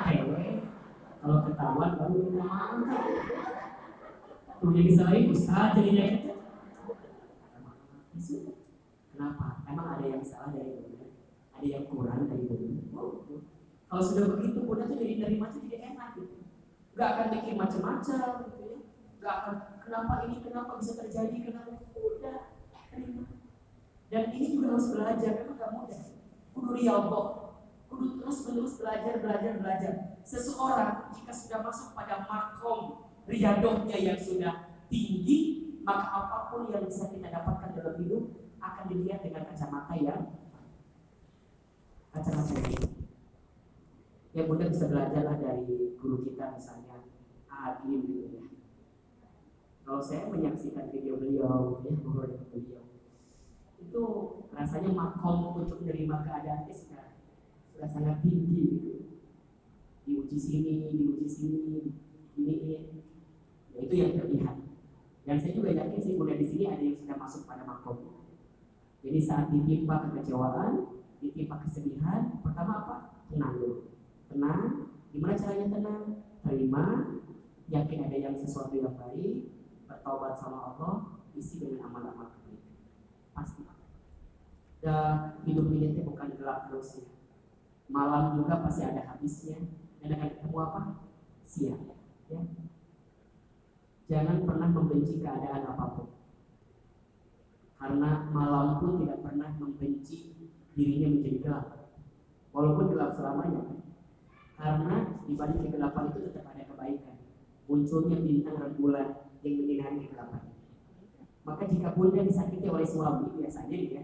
Oke, kalau ketahuan baru minta maaf. Tuh jadi selain Ustaz jadinya. Kenapa? Emang ada yang salah dari bunda? Ada yang kurang dari? Oh, kalau sudah begitu bunda tuh jadi dari macam jadi enak gitu. Gak akan bikin macam-macam gitu ya. Gak akan kenapa ini kenapa bisa terjadi kenapa udah terima. Dan ini juga harus belajar memang gak mudah. Kudu riyadhah, kudu terus menerus belajar belajar belajar. Seseorang jika sudah masuk pada makom riyadhahnya yang sudah tinggi, maka apa pun yang bisa kita dapatkan dalam hidup akan dilihat dengan kacamata yang kacamata yang ini. Ya mudah bisa belajarlah dari guru kita misalnya Agim gitu ya. Kalau saya menyaksikan video beliau, ya beliau, itu rasanya makom untuk menerima keadaan sudah sudah sangat tinggi gitu. Diuji sini, diuji sini, ini, ini. Ya, itu yang terlihat. Dan saya juga yakin sih mulai di sini ada yang sudah masuk pada makom. Jadi saat ditimpa kekecewaan, ditimpa kesedihan, pertama apa? Tenang dulu. Tenang. Gimana caranya tenang? Terima. Yakin ada yang sesuatu yang baik, bertobat sama Allah, isi dengan amal-amal kebaikan. Pasti. Dan hidup ini itu bukan gelap terus ya. Malam juga pasti ada habisnya. Dan akan ketemu apa? Siang. Ya. Jangan pernah membenci keadaan apa pun. Karena malam pun tidak pernah membenci dirinya menjadi gelap. Walaupun gelap selamanya. Karena di balik kegelapan itu tetap ada kebaikan. Munculnya bintang rembulan yang menyinari kegelapan. Maka jika bunda disakiti oleh suami biasanya ya,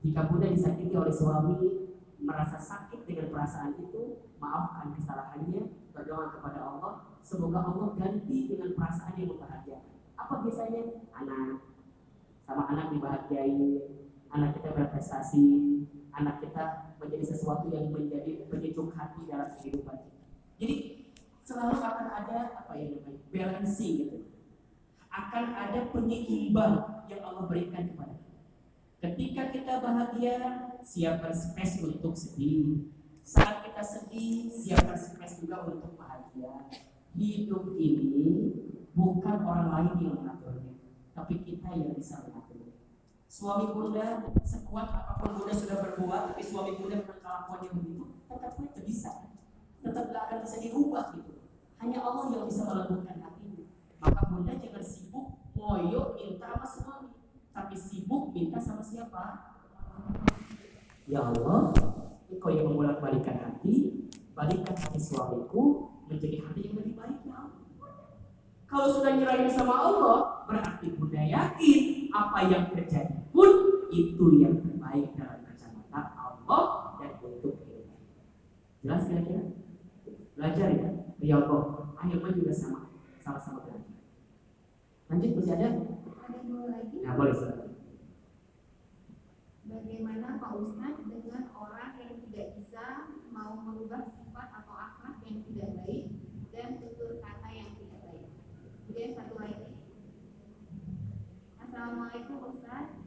jika bunda disakiti oleh suami merasa sakit dengan perasaan itu, maafkan kesalahannya, berdoa kepada Allah, semoga Allah ganti dengan perasaan yang membahagiakan. Apa biasanya? Anak, sama anak dibahagiai, anak kita berprestasi, anak kita menjadi sesuatu yang menjadi penyejuk hati dalam kehidupan kita. Jadi selalu akan ada apa yang namanya balancing gitu. Akan ada penyeimbang yang Allah berikan kepada kita. Ketika kita bahagia, siapkan space untuk sedih. Saat kita sedih, siapkan space juga untuk bahagia. Hidup ini bukan orang lain yang mengaturnya, tapi kita yang bisa mengaturnya. Suami bunda sekuat apa pun bunda sudah berbuat, tapi suami bunda dengan kelakuannya begitu, tetap tidak bisa, tetap tidak akan bisa dirubah gitu. Hanya Allah yang bisa melembutkan hatinya. Maka bunda jangan sibuk ngoyo minta sama suami, tapi sibuk minta sama siapa? Ya Allah, Engkau yang membolak-balikan hati, balikkan hati suamiku menjadi hati yang lebih baik ya. Kalau sudah nyerahin sama Allah, berarti bunda yakin apa yang terjadi pun itu yang terbaik dalam kacamata Allah dan untuk kita. Jelas kira-kira? Belajar ya, riyadhah. Akhirnya juga sama, sama-sama belajar. Lanjut masih ada?
Ada dua lagi.
Nah, boleh Ustaz.
Bagaimana Pak Ustadz dengan orang yang tidak bisa mau merubah sifat atau akhlak yang tidak baik dan tutur kata yang tidak baik. Kemudian satu lagi. Assalamualaikum Ustadz.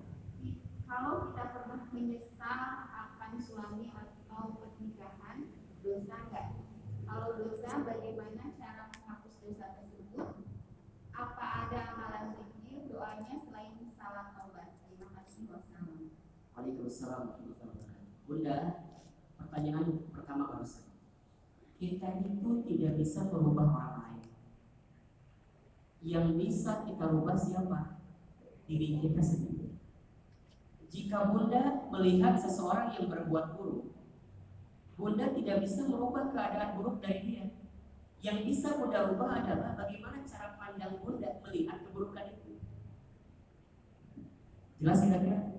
Kalau kita pernah menyesal akan suami atau pernikahan, dosa enggak? Kalau dosa, bagaimana cara menghapus dosa tersebut? Apa ada amalan zikir doanya selain salat taubat? Terima kasih. Wassalamualaikum.
Waalaikumsalam warahmatullahi wabarakatuh. Bunda, pertanyaan pertama barusan. Kita itu tidak bisa merubah orang lain. Yang bisa kita rubah siapa? Diri kita sendiri. Jika Bunda melihat seseorang yang berbuat buruk, Bunda tidak bisa merubah keadaan buruk dari dia. Yang bisa Bunda rubah adalah bagaimana cara pandang Bunda melihat keburukan itu. Jelas kira-kira?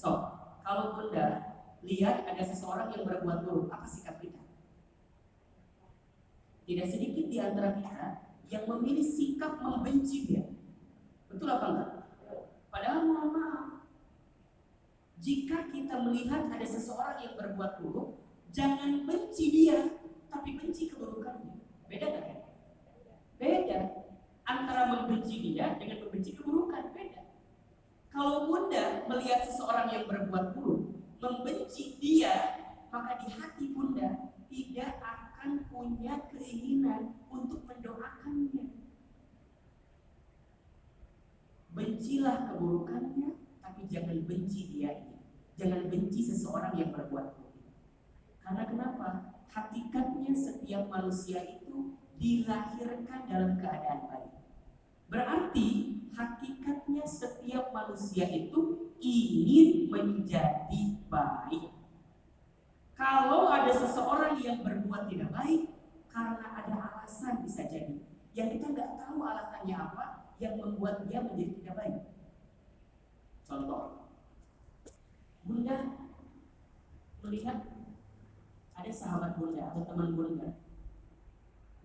So, kalau Bunda lihat ada seseorang yang berbuat buruk, apa sikap kita? Tidak sedikit di antara kita yang memilih sikap membenci dia. Betul apa enggak? Padahal mohon maaf, jika kita melihat ada seseorang yang berbuat buruk, jangan benci dia, tapi benci keburukannya. Beda kan? Beda. Antara membenci dia dengan membenci keburukan, beda. Kalau bunda melihat seseorang yang berbuat buruk, membenci dia, maka di hati bunda tidak akan punya keinginan untuk mendoakannya. Bencilah keburukannya, tapi jangan benci dia. Jangan benci seseorang yang berbuat buruk. Karena kenapa? Hakikatnya setiap manusia itu dilahirkan dalam keadaan baik. Berarti hakikatnya setiap manusia itu ingin menjadi baik. Kalau ada seseorang yang berbuat tidak baik, karena ada alasan bisa jadi. Yang kita nggak tahu alasannya apa, yang membuat dia menjadi tidak baik. Contoh, Bunda melihat ada sahabat Bunda atau teman Bunda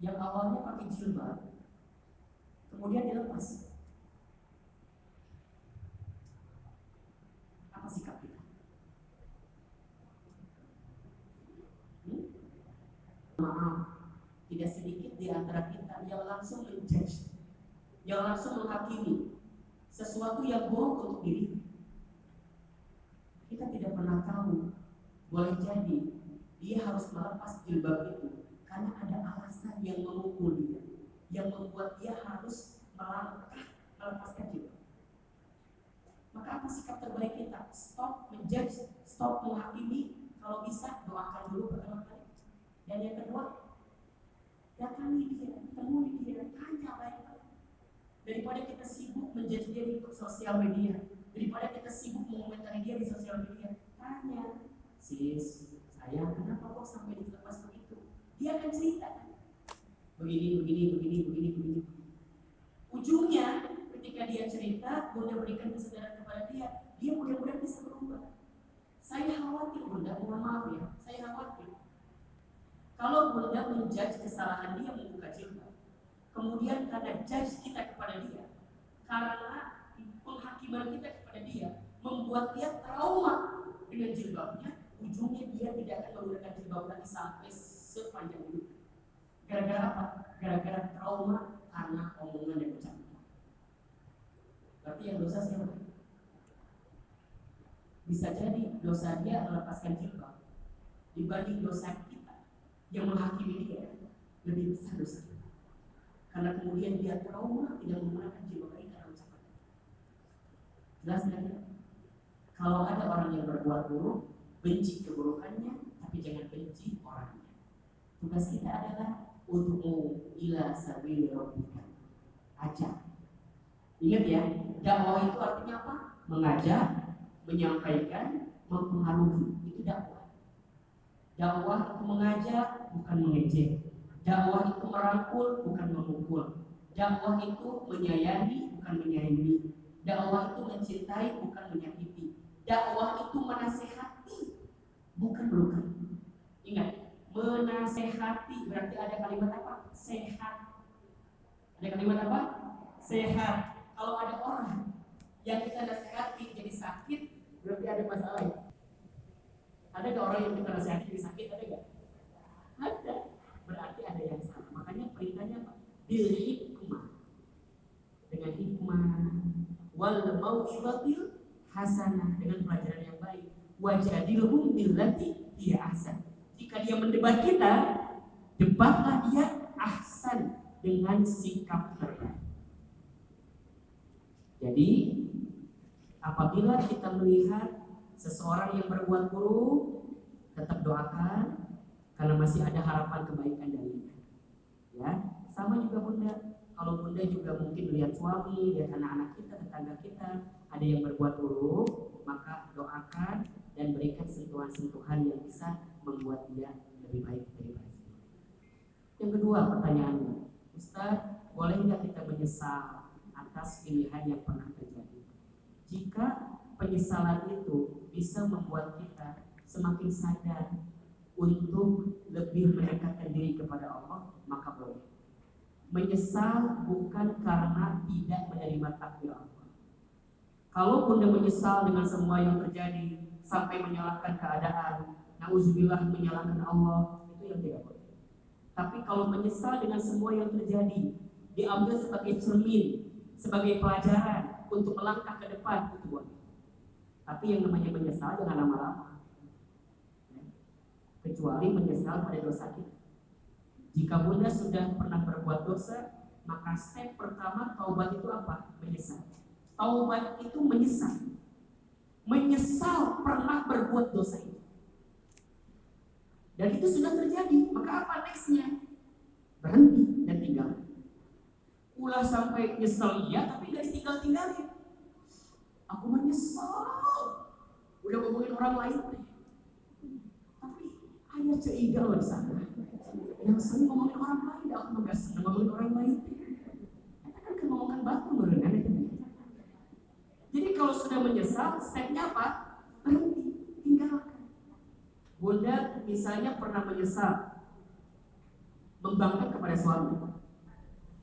yang awalnya pakai jilbab, kemudian dilepas. Apa sikap kita? Hmm? Maaf, tidak sedikit di antara kita yang langsung menjudge yang langsung menghakimi sesuatu yang buruk untuk diri kita tidak pernah tahu boleh jadi dia harus melepas jilbab itu karena ada alasan yang memukul dia yang membuat dia harus melangkah melepaskan jilbab maka apa sikap terbaik kita? Stop menjudge stop menghakimi. Kalau bisa doakan dulu pertama kali. Dan yang kedua datangi dia temui dia tanya baik-baik. Daripada kita sibuk menjadi dia di sosial media daripada kita sibuk mengomentari dia di sosial media tanya sis saya kenapa kok sampai dilepas begitu? Dia akan cerita begini begini begini begini begini. Ujungnya ketika dia cerita bunda berikan kesadaran kepada dia dia mudah-mudahan bisa berubah. Saya khawatir bunda mohon maaf ya saya khawatir. Kalau bunda menjudge kesalahan dia membuka jilbab kemudian karena judge kita kepada dia karena penghakiman kita kepada dia membuat dia trauma dengan jilbabnya ujungnya dia tidak akan menggunakan jilbab lagi sampai sepanjang hidup gara-gara apa? gara-gara trauma karena omongan dan ucapan berarti yang dosa siapa? bisa jadi dosa dia melepaskan jilbab dibanding dosa kita yang menghakimi dia lebih besar dosa kita karena kemudian dia trauma tidak menggunakan jiwa baik karena ucapan. Jelas kan? Kalau ada orang yang berbuat buruk, benci keburukannya, tapi jangan benci orangnya. Tugas kita adalah untuk ila sabili rabbika. Ajak. Ingat ya, dakwah itu artinya apa? Mengajak, menyampaikan, mempengaruhi. Itu dakwah. Dakwah itu mengajak, bukan mengejek. Dakwah itu merangkul bukan memukul. Dakwah itu menyayangi bukan menyayangi. Dakwah itu mencintai bukan menyakiti. Dakwah itu menasehati bukan melukai. Ingat, menasehati berarti ada kalimat apa? Sehat. Ada kalimat apa? Sehat. Kalau ada orang yang kita nasehati jadi sakit, berarti ada masalah ya? Ada gak orang yang kita nasehati jadi sakit? Ada gak? Ada berarti ada yang salah. Makanya perintahnya apa? Bil hikmah. Dengan hikmah wal mau'izatil hasanah dengan pelajaran yang baik. Wajadilhum billati dia ahsan. Jika dia mendebat kita, debatlah dia ahsan dengan sikap terbaik. Jadi apabila kita melihat seseorang yang berbuat buruk, tetap doakan karena masih ada harapan kebaikan darinya. Ya, sama juga Bunda. kalau bunda juga mungkin lihat suami, lihat anak-anak kita, tetangga kita, ada yang berbuat buruk, maka doakan dan berikan sentuhan-sentuhan yang bisa membuat dia lebih baik daripada sebelumnya. Yang kedua pertanyaannya, Ustaz, boleh nggak kita menyesal atas pilihan yang pernah terjadi? Jika penyesalan itu bisa membuat kita semakin sadar untuk lebih mendekatkan diri kepada Allah, maka boleh. Menyesal bukan karena tidak menerima takdir Allah. Kalau bunda menyesal dengan semua yang terjadi sampai menyalahkan keadaan, nauzubillah menyalahkan Allah, itu yang tidak boleh. Tapi kalau menyesal dengan semua yang terjadi, diambil sebagai cermin, sebagai pelajaran untuk melangkah ke depan, itu boleh. Tapi yang namanya menyesal jangan lama-lama. Kecuali menyesal pada dosa kita. Jika bunda sudah pernah berbuat dosa, maka step pertama taubat itu apa? Menyesal. Taubat itu menyesal. Menyesal pernah berbuat dosa itu. Dan itu sudah terjadi. Maka apa nextnya? Berhenti dan tinggal. Ulah sampai nyesel iya, tapi gak tinggal tinggalin. Aku menyesal. Udah ngomongin orang lain. Tapi hanya ceiga loh di sana yang sering ngomongin orang lain aku nggak seneng ngomongin orang lain kita kan kan ngomongin batu merengan jadi kalau sudah menyesal stepnya apa berhenti bunda misalnya pernah menyesal membangkang kepada suami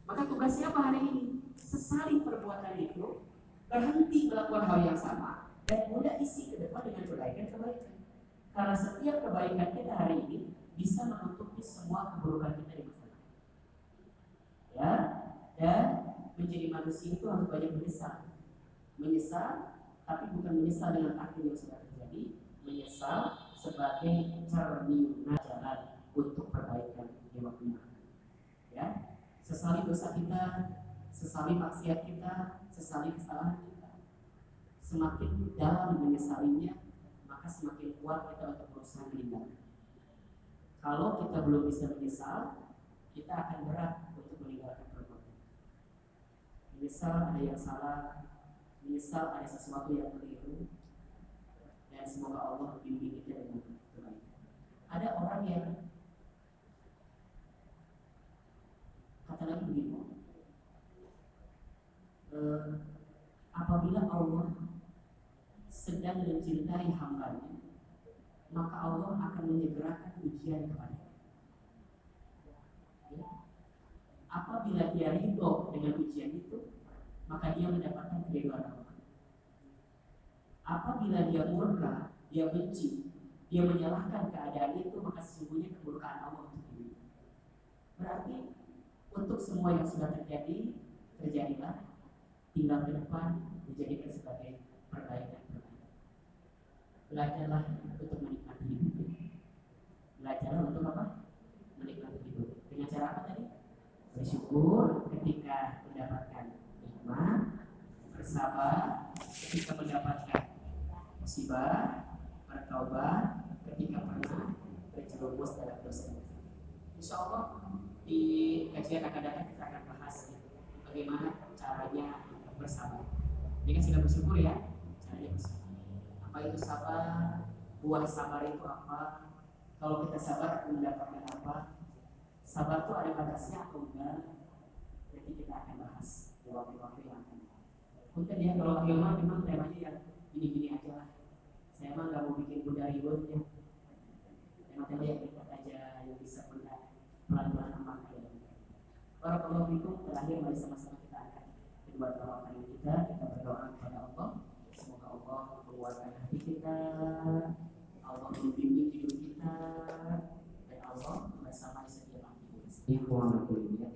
maka tugasnya apa hari ini sesali perbuatan itu berhenti melakukan hal yang sama dan bunda isi ke depan dengan kebaikan-kebaikan karena setiap kebaikan kita hari ini bisa menutupi semua keburukan kita di masa lalu. Ya, dan menjadi manusia itu harus banyak menyesal. Menyesal, tapi bukan menyesal dengan takdir yang sudah terjadi, menyesal sebagai cermin jalan untuk perbaikan waktu yang Ya, sesali dosa kita, sesali maksiat kita, sesali kesalahan kita. Semakin dalam menyesalinya, maka semakin kuat kita untuk berusaha meninggalkan. Kalau kita belum bisa menyesal, kita akan berat untuk meninggalkan perbuatan. Menyesal ada yang salah, menyesal ada sesuatu yang keliru, dan semoga Allah bimbing kita dengan kebaikan. Ada orang yang kata lagi begini, e, apabila Allah sedang mencintai hambanya, maka Allah akan menyegerakan ujian kepada ya. Apabila dia ridho dengan ujian itu, maka dia mendapatkan keridhaan. Apabila dia murka, dia benci, dia menyalahkan keadaan itu, maka sesungguhnya kemurkaan Allah untuk diri. Berarti untuk semua yang sudah terjadi, terjadilah tinggal ke depan dijadikan sebagai perbaikan belajarlah untuk menikmati hidup. Belajarlah untuk apa? Menikmati hidup. Dengan cara apa tadi? Bersyukur ketika mendapatkan nikmat bersabar ketika mendapatkan musibah bertobat ketika pernah terjerumus dalam dosa. Insya Allah di kajian akan datang kita akan bahas bagaimana caranya bersabar. Ini kan sudah bersyukur ya, caranya bersabar apa itu sabar? Buah sabar itu apa? Kalau kita sabar mendapatkan apa? Sabar itu ada batasnya atau enggak? Jadi kita akan bahas di waktu-waktu yang akan mungkin ya kalau agama memang temanya ya gini-gini aja lah saya emang nggak mau bikin bunda ribut ya? Yang kita aja yang bisa bunda pelan-pelan amalkan kalau itu terakhir mari sama-sama kita akan kedua tawakan kita kita berdoa kepada Allah. Semoga Allah menguatkan hati kita. Allah membimbing hidup kita. Dan Allah bersama setiap aktivitas. Ikhwan kuliah,